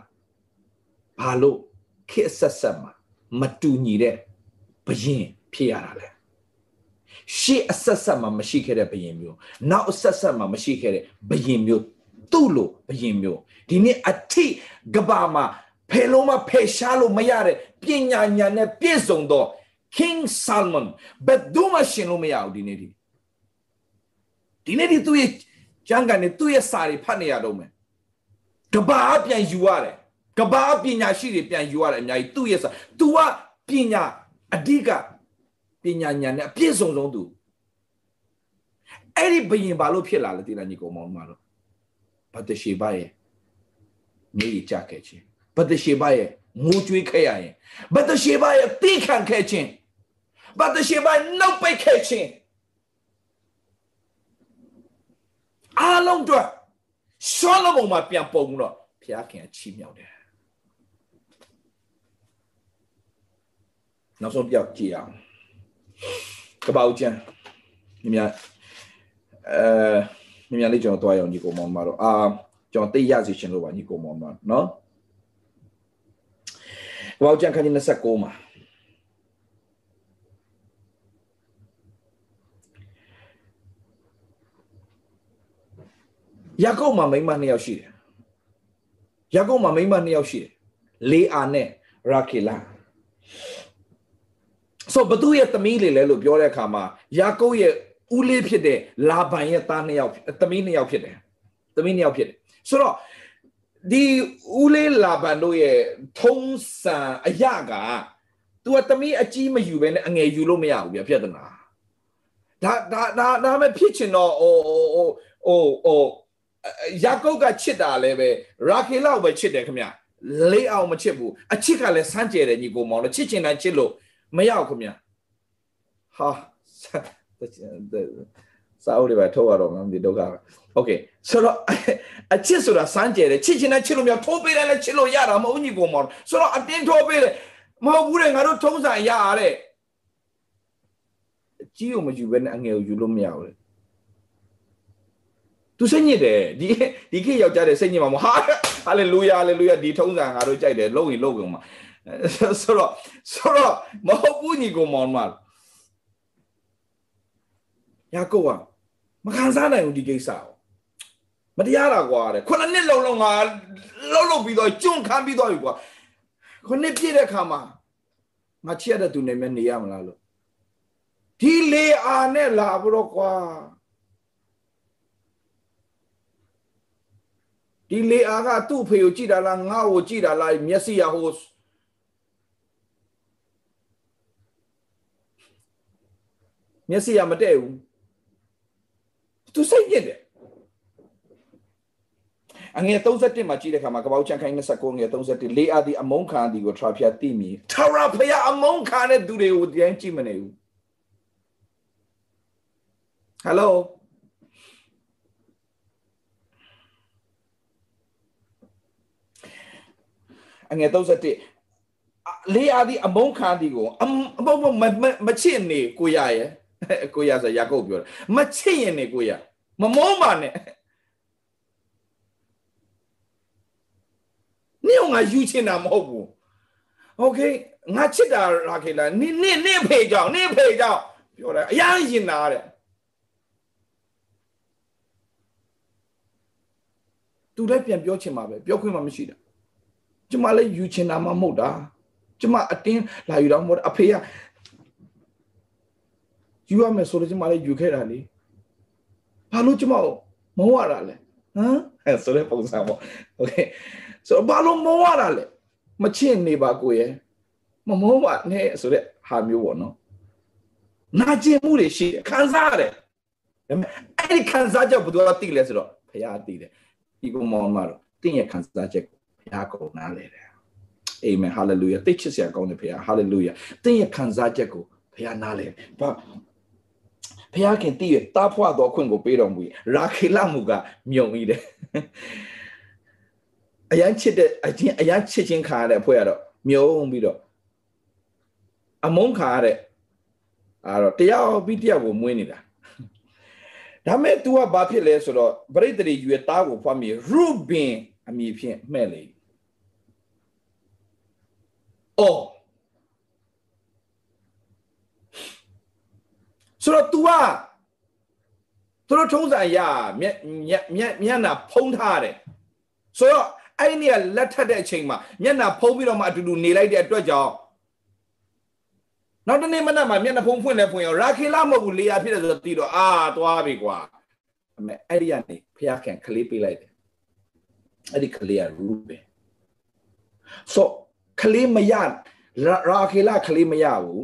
ဘာလို့ခေတ်ဆက်ဆက်မှာမတူညီတဲ့ဘရင်ဖြစ်ရတာလဲ ရှေ့အဆက်ဆက်မှာမရှိခဲ့တဲ့ဘရင်မျိုးနောက်အဆက်ဆက်မှာမရှိခဲ့တဲ့ဘရင်မျိုးသူ့လိုဘရင်မျိုးဒီနေ့အထိကဘာမှာဖယ်လုံးမဖယ်ရှားလို့မရတဲ့ပညာဉာဏ်နဲ့ပြည့်စုံသော King Salmon ဘယ်သူမှရှင်လို့မရဘူးဒီနေ့ဒီဒီနေ့ဒီသူ့ရဲ့ကျမ်းဂန်နဲ့သူ့ရဲ့စာတွေဖတ်နေရတော့မယ်ကဘာပြန်ယူရတယ်ကဘာပညာရှိတွေပြန်ယူရတယ်အများကြီးသူ့ရဲ့စာ तू ကပညာအဓိက ပညာဉာဏ်နဲ့အပြည့်စုံဆုံးသူအဲ့ဒီဘယင်ဘာလို့ဖြစ်လာလဲဒီလားညီကောင်မောင်မတော်ဘတ်တရှိဘရဲ့မြေကြီးကြခဲ့ခြင်းဘတ်တရှိဘရဲ့ငိုကြွေးခဲ့ရရင်ဘတ်တရှိဘရဲ့တိခံခဲ့ခြင်းဘာတရှိပါနှုတ်ပိတ်ခဲ့ခြင်းအားလုံးတော့ရှောလမုန်မှာပြန်ပုံတော့ဘုရားခင်ချီးမြှောက်တယ်နောက်ဆုံးပြောက်ကြည့်အောင် ကပောက်ကျန်မြမြအဲမြမြလေးကျွန်တော်တွားရအောင်ညီကိုမောင်မတော့အာကျွန်တော်သိရစီရှင်လို့ပါညီကိုမောင်မနော်ကပောက်ကျန်ခန်းကြီး29မှာယာကုပ်မှာမိန်းမနှစ်ယောက်ရှိတယ်ယာကုပ်မှာမိန်းမနှစ်ယောက်ရှိတယ်လေအာနဲ့ရာခေလာ ဆိုဘသူရဲ့သမီးလေးလဲလို့ပြောတဲ့အခါမှာယာကုပ်ရဲ့ဦးလေးဖြစ်တဲ့လာဘန်ရဲ့သားနှစ်ယောက်သမီးနှစ်ယောက်ဖြစ်တယ်သမီးနှစ်ယောက်ဖြစ်တယ်ဆိုတော့ဒီဦးလေးလာဘန်တို့ရဲ့ထုံးစံအရာက तू ကသမီးအကြီးမယူဘဲနဲ့အငယ်ယူလို့မရဘူးဗျပြဿနာဒါဒါဒါဒါမဲ့ဖြစ်ချင်တော့ဟိုဟိုဟိုဟိုယာကုပ်ကချစ်တာလည်းပဲရာခေလောက်ပဲချစ်တယ်ခင်ဗျလေးအောင်မချစ်ဘူးအချစ်ကလည်းစမ်းကြယ်တယ်ညီကိုမောင်လို့ချစ်ချင်တိုင်းချစ်လို့ မရဘူးခင်ဗျဟာစာအုပ်တွေပဲထုတ်ရတော့မှဒီဒုက္ခပဲโอเคဆိုတော့အချစ်ဆိုတာစမ်းကြယ်တယ်ချစ်ချင်တဲ့ချစ်လို့မရထိုးပေးတယ်လည်းချစ်လို့ရတာမဟုတ်ညီကိုမောင်ဆိုတော့အတင်းထိုးပေးတယ်မဟုတ်ဘူးတဲ့ငါတို့ထုံးစံရရတဲ့အကြီးကိုမယူဘဲနဲ့အငယ်ကိုယူလို့မရဘူးလေသူစိတ်ညစ်တယ်ဒီဒီခေတ်ယောက်ျားတဲ့စိတ်ညစ်မှာမဟာဟာလေလုယာလေလုယာဒီထုံးစံငါတို့ကြိုက်တယ်လုံရင်လုံကုန်မှာ ဆိုတော့ဆိုတော့မဟုတ်ဘူးညီကိုမောင်မယာကုပ်ကမခံစားနိုင်ဘူးဒီကိစ္စကိုမတရားတာကွာတဲ့ခုနှစ်လုံးလုံးငါလှုပ်လှုပ်ပြီးတော့ကျွန့်ခမ်းပြီးတော့ပြီကွာခုနှစ်ပြည့်တဲ့အခါမှာငါချစ်ရတဲ့သူနဲ့မနေရမလားလို့ဒီလေအာနဲ့လာဘတော့ကွာဒီလေအာကသူ့ဖေကိုကြည့်တာလားငါ့ကိုကြည့်တာလားမျက်စိရဟို မျက်စိရမတည့်ဘူးသူစိတ်ညစ်တယ်အငယ်31မှာကြည့်တဲ့ခါမှာကပောက်ချန်ခိုင်း29ငယ်31လေအာဒီအမုန်းခံဒီကိုထရာဖျာတိမီထရာဖျာအမုန်းခံတဲ့သူတွေကိုတိုင်းကြည့်မနေဘူးဟယ်လိုအငယ်31လေအာဒီအမုန်းခံဒီကိုအမုန်းမချစ်နေကိုရရဲ့ ကိုရဆိုယာကုပ်ပြောတယ်မချစ်ရင်နေကိုရမမောပါနဲ့နင့်ငါယူချင်တာမဟုတ်ဘူးโอเคငါချစ်တာရာခေလာနင့်နင့်နင့်ဖေကြောင့်နင့်ဖေကြောင့်ပြောတယ်အရင်ရင်နာတဲ့သူလည်းပြန်ပြောချင်မှာပဲပြောခွင့်မှမရှိတာကျမလည်းယူချင်တာမှမဟုတ်တာကျမအတင်းလာယူတော့မဟုတ်အဖေက ယူရမယ်ဆိုလို့ကျမလည်းယူခဲ့တာလေဘာလို့ကျမမဝရတာလဲဟမ်အဲဆိုတဲ့ပုံစံပေါ့โอเคဆိုတော့ဘာလို့မဝရတာလဲမချင့်နေပါကိုရဲ့မမောပါနဲ့ဆိုတဲ့ဟာမျိုးပေါ့နော်နာကျင်မှုတွေရှိတယ်ခံစားရတယ်ဒါပေမဲ့အဲ့ဒီခံစားချက်ဘယ်သူကသိလဲဆိုတော့ဖခင်သိတယ်ဒီကောင်မောင်မတော့တင်းရဲ့ခံစားချက်ကိုဖခင်ကနားလေတယ်အာမင်ဟာလေလုယာသိချစ်စရာကောင်းတယ်ဖခင်ဟာလေလုယာတင်းရဲ့ခံစားချက်ကိုဖခင်နားလေဘာ ဖခင်တည်ရတာဖွာတော်ခွင့်ကိုပေးတော်မူရာခေလမှုကမြုံပြီးတယ်အရန်ချစ်တဲ့အချင်းအရန်ချစ်ချင်းခါရတဲ့အဖွဲ့ကတော့မြုံပြီးတော့အမုန်းခါရတဲ့အဲ့တော့တရားပြီးတရားကိုမွေးနေတာဒါမဲ့ तू ကဘာဖြစ်လဲဆိုတော့ပရိသေရွေတားကိုဖွားမိရုဘင်အမည်ဖြင့်မှဲ့လေအော် ဆိုတော့ तू ကသူတို့ထုံးစံရမျက်မျက်မျက်နှာဖုံးထားတယ်ဆိုတော့အဲ့ဒီကလက်ထက်တဲ့အချိန်မှာမျက်နှာဖုံးပြီးတော့မှအတူတူနေလိုက်တဲ့အတွက်ကြောင့်နောက်တနေ့မနက်မှာမျက်နှာဖုံးဖွင့်လဲဖွင့်ရောရာခေလာမဟုတ်ဘူးလေယာဖြစ်တယ်ဆိုတော့တီးတော့အာသွားပြီကွာအမေအဲ့ဒီကနေဖះခင်ကလေးပေးလိုက်တယ်အဲ့ဒီကလေးကရူပဲဆိုကလေးမရရာခေလာကလေးမရဘူး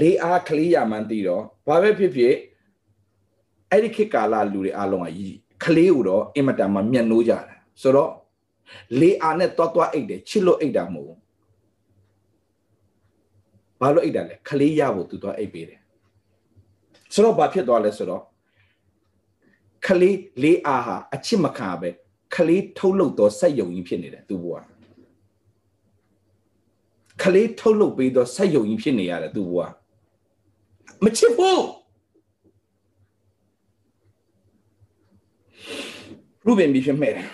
လေအားကလေးရမှန်းတီးတော့ဘာပဲဖြစ်ဖြစ်အဲ့ဒီခေတ်ကာလလူတွေအားလုံးကကလေးကိုတော့အင်မတန်မှမျက်နှိုးကြတာဆိုတော့လေအားနဲ့တွားတွားအိတ်တယ်ချစ်လို့အိတ်တာမဟုတ်ဘူးဘာလို့အိတ်တာလဲခလေးရဖို့သူသွားအိတ်ပေးတယ်ဆိုတော့ဘာဖြစ်သွားလဲဆိုတော့ခလေးလေးအားဟာအချစ်မခံပဲခလေးထုတ်လုပ်တော့စက်ယုံကြီးဖြစ်နေတယ်သူဘဝ ခလေးထုတ်လုပ်ပေးတော့စက်ယုံကြီးဖြစ်နေရတယ်သူဘဝမချစ်ဘူးရူဘင်ပြီးဖြစ်မဲ့တယ်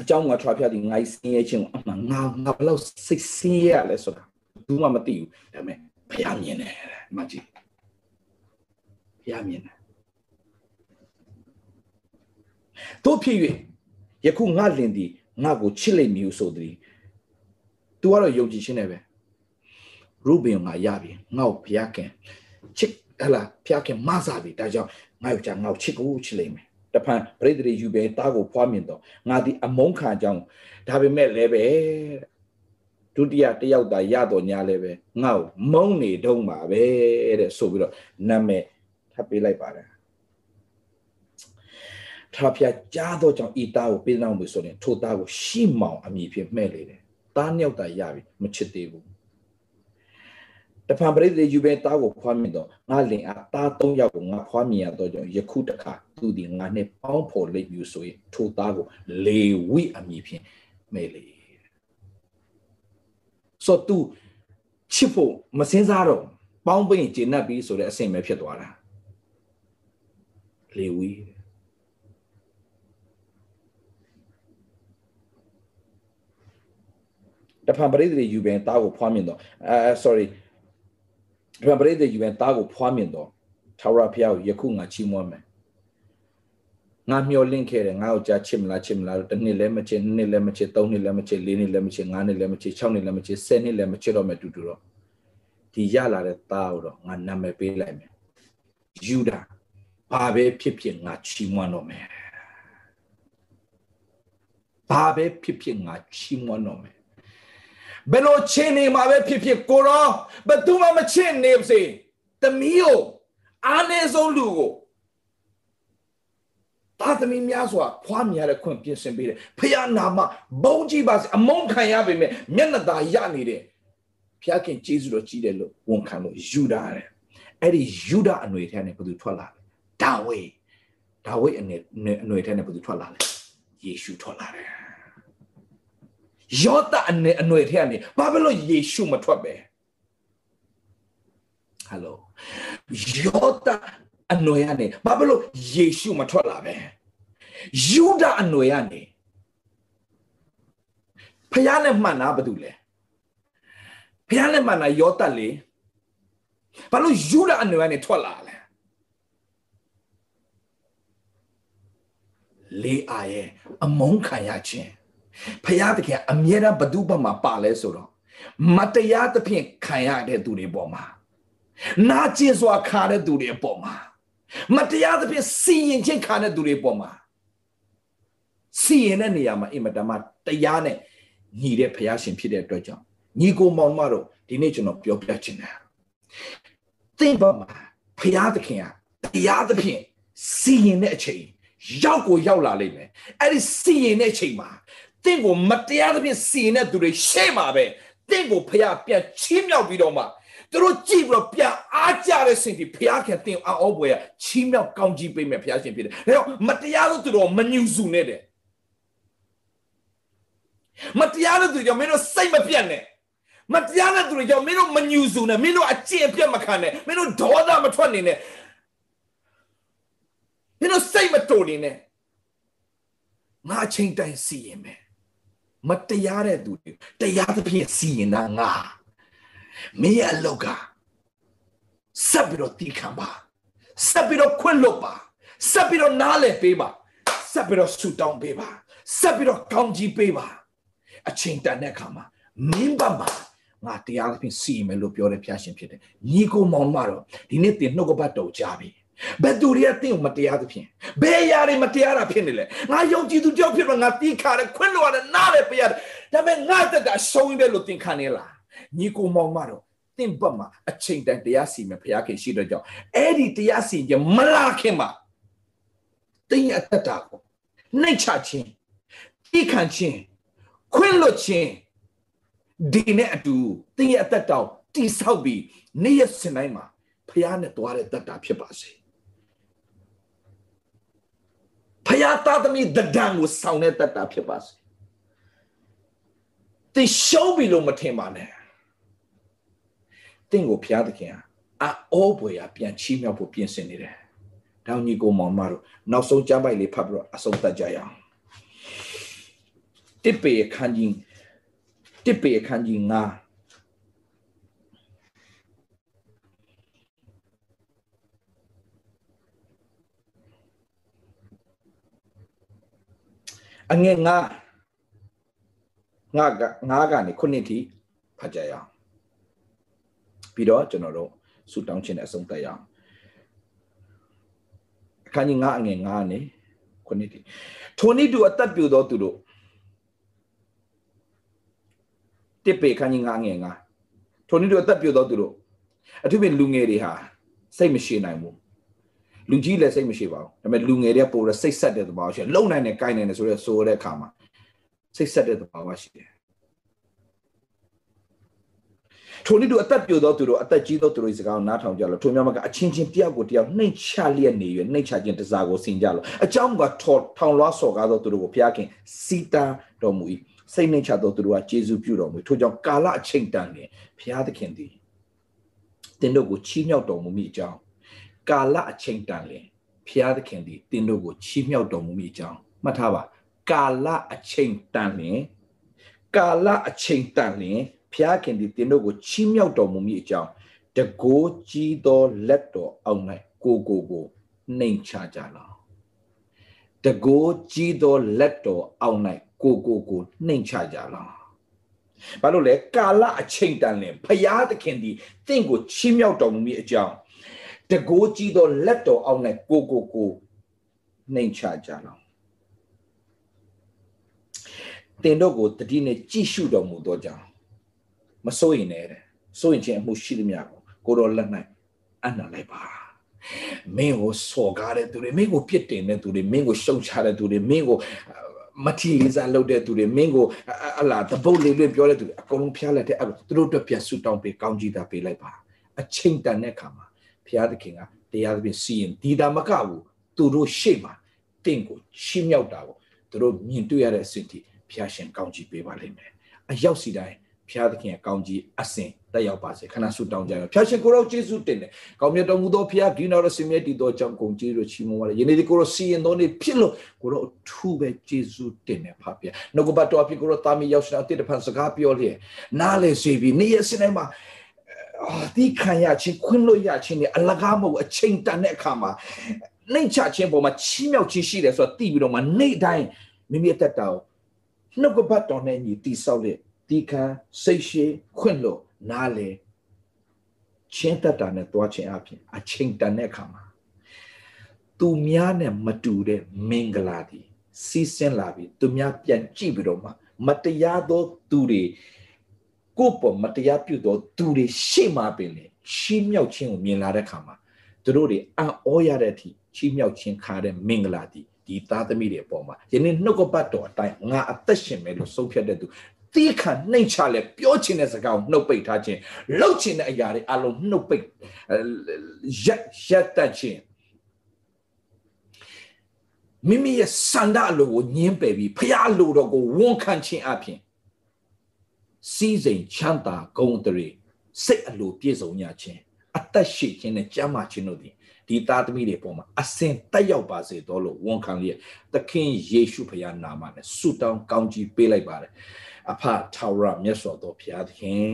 အကြောင်းကထွားပြသည်ငါစင်းရဲ့ချင်းအမှငါငါဘလို့စိတ်စင်းရလဲဆိုတာဘူးမှမသိဘူးဒါပေမဲ့ဖះမြင်တယ်မကြည့်ဖះမြင်တယ်တို့ဖြစ်၍ယခုငါလင်သည်ငါကိုချစ်လိမ့်မည်ဟုဆိုသည် तू ကတော့ယုံကြည်ခြင်းနဲ့ပဲရူဘင်ငါရပြီငါ့ကိုဘုရားခင်ချစ်ဟလာဘုရားခင်မဆာပြီဒါကြောင့်ငါ့ကိုကြာငါ့ကိုချစ်ကိုချစ်လိမ့်မယ်တဖန်ပရိသေတွေယူပဲတားကိုဖွားမြင်တော့ငါဒီအမုန်းခံကြောင်းဒါပေမဲ့လည်းပဲဒုတိယတယောက်သာရတော့ညာလည်းပဲငါ့ကိုမုန်းနေတော့မှာပဲတဲ့ဆိုပြီးတော့နာမည်ထပ်ပေးလိုက်ပါတယ်ထာဖျားကြားတော့ကြောင့်ဤသားကိုပေးနောက်မှုဆိုရင်ထိုသားကိုရှီမောင်အမည်ဖြင့်မှဲ့လေတယ်။ သားနှစ်ယောက်သာရပြီမချစ်သေးဘူး။တဖန်ပရိသေယူပဲသားကိုဖွားမြင်တော့ငါလင်အားသား၃ယောက်ကိုငါဖွားမြင်ရတော့ကြောင့်ယခုတခါသူဒီငါနဲ့ပေါင်းဖော်လိမ့်မည်ဆိုရင်ထိုသားကိုလေဝိအမည်ဖြင့်မှဲ့လေ။ဆိုတော့ तू ချစ်ဖို့မစင်းစားတော့ပေါင်းပိန်ကျင့်납ပြီးဆိုတဲ့အဆင့်ပဲဖြစ်သွားတာ။လေဝိ တဖန်ပရိသေယူပင်တားကိုဖွားမြင်တော့အဲ sorry တဖန်ပရိသေယူပင်တားကိုဖွားမြင်တော့ထာဝရဘုရားကိုယခုငါချီးမွမ်းမယ်ငါမျောလင့်ခဲ့တယ်ငါ့ကိုကြားချစ်မလားချစ်မလားတစ်နှစ်လည်းမချစ်နှစ်နှစ်လည်းမချစ်သုံးနှစ်လည်းမချစ်လေးနှစ်လည်းမချစ်ငါးနှစ်လည်းမချစ်၆နှစ်လည်းမချစ်ဆယ်နှစ်လည်းမချစ်တော့မယ်တူတူတော့ဒီရလာတဲ့သားကိုတော့ငါနာမည်ပေးလိုက်မယ်ယူဒာဘာပဲဖြစ်ဖြစ်ငါချီးမွမ်းတော့မယ်ဘာပဲဖြစ်ဖြစ်ငါချီးမွမ်းတော့မယ် ဘယ်လိုချင်းနေမှာပဲဖြစ်ဖြစ်ကိုရောဘသူမှမချစ်နေပါစေသမီးကိုအားနည်းဆုံးလူကိုသားသမီးများစွာဖွားမြင်ရတဲ့ခွင့်ပြင်ဆင်ပေးတယ်ဖခင်နာမဘုန်းကြီးပါစေအမုန်းခံရပေမဲ့မျက်နှာသာရနေတယ်ဖခင်ကျေးဇူးတော်ကြီးတယ်လို့ဝန်ခံလို့ယူတာတဲ့အဲ့ဒီယူဒအနွေထဲနဲ့ဘယ်သူထွက်လာလဲဒါဝိဒါဝိအနွေအနွေထဲနဲ့ဘယ်သူထွက်လာလဲယေရှုထွက်လာတယ် ယောသအနွေအနွေထဲကနေဘာဖြစ်လို့ယေရှုမထွက်ပဲဟယ်လိုယောသအနွေကနေဘာဖြစ်လို့ယေရှုမထွက်လာပဲယူဒအနွေကနေဖျားနဲ့မှန်တာဘာတူလဲဖျားနဲ့မှန်တာယောသလေဘာလို့ယူဒအနွေကနေထွက်လာလဲလေအာရဲ့အမုန်းခံရခြင်း ဖရာသခင်အမြဲတမ်းဘဒုဘမှာပါလဲဆိုတော့မတရားသဖြင့်ခံရတဲ့သူတွေပေါ်မှာနာကျင်စွာခါတဲ့သူတွေပေါ်မှာမတရားသဖြင့်စီရင်ခြင်းခံတဲ့သူတွေပေါ်မှာစီရင်တဲ့နေရာမှာအင်မတန်မှတရားနဲ့ညီတဲ့ဖရာရှင်ဖြစ်တဲ့အတွက်ကြောင့်ညီကိုမောင်မတို့ဒီနေ့ကျွန်တော်ပြောပြချင်တယ်သင်ပေါ်မှာဖရာသခင်ကတရားသဖြင့်စီရင်တဲ့အချိန်ရောက်ကိုရောက်လာလိမ့်မယ်အဲ့ဒီစီရင်တဲ့အချိန်မှာ တင့်ကိုမတရားသဖြင့်စီရင်တဲ့သူတွေရှေ့မှာပဲတင့်ကိုဖျားပြန်ချီးမြှောက်ပြီးတော့မှသူတို့ကြည့်ပြီးတော့ပြန်အားကြတဲ့စင်ဒီဖျားခင်တင်အောပွဲကချီးမြှောက်ကောင်းကြီးပေးမယ်ဖျားရှင်ဖြစ်တယ်ဒါကြောင့်မတရားလို့သူတို့မညူစုနဲ့တဲ့မတရားလို့သူကြောင့်မင်းတို့စိတ်မပြတ်နဲ့မတရားတဲ့သူတွေကြောင့်မင်းတို့မညူစုနဲ့မင်းတို့အကျင့်အပြတ်မခံနဲ့မင်းတို့ဒေါသမထွက်နေနဲ့မင်းတို့စိတ်မတိုနေနဲ့ငါအချိန်တိုင်းစီရင်မယ် မတရားတဲ့သူတွေတရားသဖြင့်စီရင်တာငါမင်းရဲ့အလောက်ကဆက်ပြီးတော့တီးခံပါဆက်ပြီးတော့ခွင့်လွတ်ပါဆက်ပြီးတော့နားလည်ပေးပါဆက်ပြီးတော့ဆူတောင်းပေးပါဆက်ပြီးတော့ကောင်းကြီးပေးပါအချိန်တန်တဲ့အခါမှာမင်းဘမှာငါတရားသဖြင့်စီရင်မယ်လို့ပြောတဲ့ဖျားရှင်ဖြစ်တယ်ညီကိုမောင်မတော့ဒီနေ့တင်နှုတ်ကပတ်တော်ကြပြီ ဘယ်သူတွေကတင့်ကိုမတရားသဖြင့်ဘယ်ຢာတွေမတရားတာဖြစ်နေလဲငါယုံကြည်သူကြောက်ဖြစ်တော့ငါတီးခါတယ်ခွင့်လို့ရတယ်နားလည်းပေးရတယ်ဒါပေမဲ့ငါတက်တာရှုံးတယ်လို့သင်ခံနေလားညီကိုမောင်မတော့တင့်ဘက်မှာအချိန်တန်တရားစီမယ်ဘုရားခင်ရှိတော့ကြောင့်အဲ့ဒီတရားစီကြမလာခင်မှာတင်းရတက်တာကိုနှိတ်ချခြင်းတီးခံခြင်းခွင့်လွတ်ခြင်းဒီနဲ့အတူတင်းရအသက်တောင်တိဆောက်ပြီးနေ့ရက်စင်တိုင်းမှာဖះနဲ့တွားတဲ့တတ်တာဖြစ်ပါစေ ဖယားသားသမီးတဒံကိုဆောင်တဲ့တတ်တာဖြစ်ပါစေသင်ရှုံးပြီလို့မထင်ပါနဲ့သင်ကိုဖျားသခင်ဟာအောပွေရပြန်ချီးမြှောက်ဖို့ပြင်ဆင်နေတယ်။တောင်ကြီးကိုမောင်မတို့နောက်ဆုံးကြမ်းပိုက်လေးဖတ်ပြီးတော့အဆုံးသတ်ကြရအောင်။တစ်ပေခန်းကြီးတစ်ပေခန်းကြီး9 အငယ်ငါငါကငါကနေခုနှစ်ထိဖတ်ကြရအောင်ပြီးတော့ကျွန်တော်တို့ဆူတောင်းခြင်းနဲ့အဆုံးသတ်ရအောင်အခန်းကြီး9အငယ်9နဲ့ခုနှစ်ထိထိုနည်းတူအသက်ပြူသောသူတို့တစ်ပေခန်းကြီး9အငယ်9ထိုနည်းတူအသက်ပြူသောသူတို့အထူးဖြင့်လူငယ်တွေဟာစိတ်မရှိနိုင်ဘူး လူကြီးလည်းစိတ်မရှိပါဘူးဒါပေမဲ့လူငယ်တွေကပိုတော့စိတ်ဆက်တဲ့သဘောရှိတယ်လုံနိုင်တယ်ကိုင်းနိုင်တယ်ဆိုတော့ဆိုတဲ့အခါမှာစိတ်ဆက်တဲ့သဘောရှိတယ်ထိုနည်းတူအသက်ပြိုသောသူတို့အသက်ကြီးသောသူတို့စကားကိုနားထောင်ကြလို့ထိုများမကအချင်းချင်းတယောက်ကိုတယောက်နှိမ်ချလျက်နေ၍နှိမ်ချခြင်းတစားကိုဆင်ကြလို့အကြောင်းကထော်ထောင်လွှားစော်ကားသောသူတို့ကိုဘုရားခင်စီတာတော်မူ၏စိတ်နှိမ်ချသောသူတို့ကကျေးဇူးပြုတော်မူထို့ကြောင့်ကာလအချိန်တန်လျင်ဘုရားသခင်သည်တင်တို့ကိုချီးမြှောက်တော်မူမိအကြောင်း ကာလအချိန်တန်လျင်ဘုရားသခင်သည်တင်တို့ကိုချီးမြှောက်တော်မူမိအကြောင်းမှတ်ထားပါကာလအချိန်တန်လျင်ကာလအချိန်တန်လျင်ဖျားခင်သည်တင်တို့ကိုချီးမြှောက်တော်မူမည်အကြောင်းတကိုးကြီးသောလက်တော်အောက်၌ကိုကိုကိုနှိမ်ချကြလောင်တကိုးကြီးသောလက်တော်အောက်၌ကိုကိုကိုနှိမ်ချကြလောင်ဘာလို့လဲကာလအချိန်တန်လင်ဖျားသခင်သည်တင့်ကိုချီးမြှောက်တော်မူမည်အကြောင်း တကိုးကြီးသောလက်တော်အောက်၌ကိုကိုကိုနှိမ်ချကြလောင်တင်တို့ကိုတတိနဲ့ကြည့်ရှုတော်မူသောကြောင့်မစိုးရင်လည်းစိုးရင်ချင်းအမှုရှိသမျှကိုကိုတော်လက်၌အနံ့လိုက်ပါမင်းကိုစော်ကားတဲ့သူတွေမင်းကိုပြစ်တင်တဲ့သူတွေမင်းကိုရှုံချတဲ့သူတွေမင်းကိုမထီလေးစားလုပ်တဲ့သူတွေမင်းကိုအလားတပုတ်လေးလေးပြောတဲ့သူတွေအကုန်လုံးဖျားလက်တဲ့အဲ့သူတို့အတွက်ပြန်ဆူတောင်းပေးကောင်းကြီးတာပေးလိုက်ပါအချိန်တန်တဲ့အခါမှာ ဖျားသခင်ကတရားသဖြင့်စီရင်ဒီတာမကဘူးသူတို့ရှေ့မှာတင့်ကိုချီးမြှောက်တာကိုသူတို့မြင်တွေ့ရတဲ့အစဉ်ထိဖျားရှင်ကောင်းကြီးပေးပါလိမ့်မယ်အရောက်စီတိုင်းဖျားသခင်ကောင်းကြီးအစဉ်တက်ရောက်ပါစေခဏဆုတောင်းကြရအောင်ဖျားရှင်ကိုရောယေရှုတင်တယ်ကောင်းမြတ်တော်မူသောဖျားဒီနောက်ရစင်မြတ်တည်သောကြောင့်ကုန်ကြီးတို့ချီးမွမ်းပါလေယနေ့ဒီကိုရောစီရင်တော်နေဖြစ်လို့ကိုရောအထူးပဲယေရှုတင်တယ်ဖဗျာနှုတ်ကပတ်တော်အဖြစ်ကိုရောတာမီရောက်စတဲ့အတိတ်ဖန်စကားပြောလျက်နားလေစေပြီးနေ့ရက်စနေမှာ အာဒီခံရချင်းခွင့်လို့ရချင်းနဲ့အလကားမဟုတ်အချိန်တန်တဲ့အခါမှာနှိမ့်ချခြင်းပေါ်မှာချီးမြှောက်ခြင်းရှိတယ်ဆိုတော့သိပြီးတော့မှနေ့တိုင်းမိမိအသက်တာကိုနှုတ်ကပတ်တော်နဲ့ညီတိဆောက်တဲ့တီခံစိတ်ရှိခွင့်လို့နားလေချင်းတတ်တာနဲ့တွားခြင်းအပြင်အချိန်တန်တဲ့အခါမှာသူများနဲ့မတူတဲ့မင်္ဂလာဒီစီးဆင်းလာပြီးသူများပြန်ကြည့်ပြီးတော့မှမတရားသောသူတွေ ကိုယ့်ပေါ်မတရားပြုသောသူတွေရှေ့မှာပင်လေချီးမြှောက်ခြင်းကိုမြင်လာတဲ့အခါမှာသူတို့တွေအံ့ဩရတဲ့အထိချီးမြှောက်ခြင်းခါတဲ့မင်္ဂလာဒီဒီသားသမီးတွေအပေါ်မှာယနေ့နှုတ်ကပတ်တော်အတိုင်းငါအသက်ရှင်မယ်လို့ဆုံးဖြတ်တဲ့သူတီးခါနှိမ့်ချလဲပြောချင်တဲ့စကားကိုနှုတ်ပိတ်ထားခြင်းလှုပ်ချင်တဲ့အရာတွေအလုံးနှုတ်ပိတ်ရက်ရက်တတ်ခြင်းမိမိရဲ့စန္ဒအလိုကိုညင်းပယ်ပြီးဖျားလိုတော့ကိုဝန်ခံခြင်းအပြင် စီးစိမ်ချမ်းသာဂုဏ်တရေစိတ်အလိုပြည့်စုံညာခြင်းအသက်ရှိခြင်းနဲ့ကြမ်းမာခြင်းတို့သည်ဒီသားသမီးတွေပေါ်မှာအစင်တက်ရောက်ပါစေတော့လို့ဝန်ခံလျက်သခင်ယေရှုဖခင်နာမနဲ့ဆုတောင်းကောင်းကြီးပေးလိုက်ပါတယ်အဖထာဝရမြတ်စွာသောဘုရားသခင်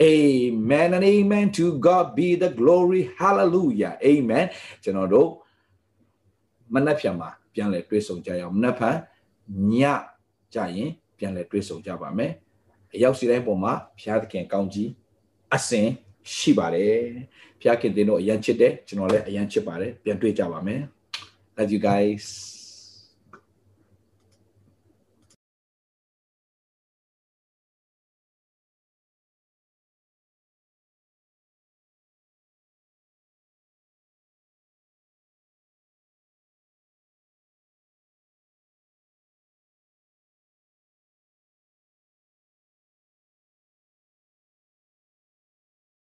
Amen and amen to God be the glory hallelujah amen ကျွန်တော်တို့မနက်ဖြန်မှာပြန်လည်တွေ့ဆုံကြရအောင်မနက်ဖြန်ညကြရင်ပြန်လည်တွေ့ဆုံကြပါမယ် အရောက်စီတိုင်းပုံမှာဘုရားသခင်ကောင်းကြီးအစဉ်ရှိပါတယ်ဘုရားခင်တင်တို့အရန်ချစ်တယ်ကျွန်တော်လည်းအရန်ချစ်ပါတယ်ပြန်တွေ့ကြပါမယ် love you guys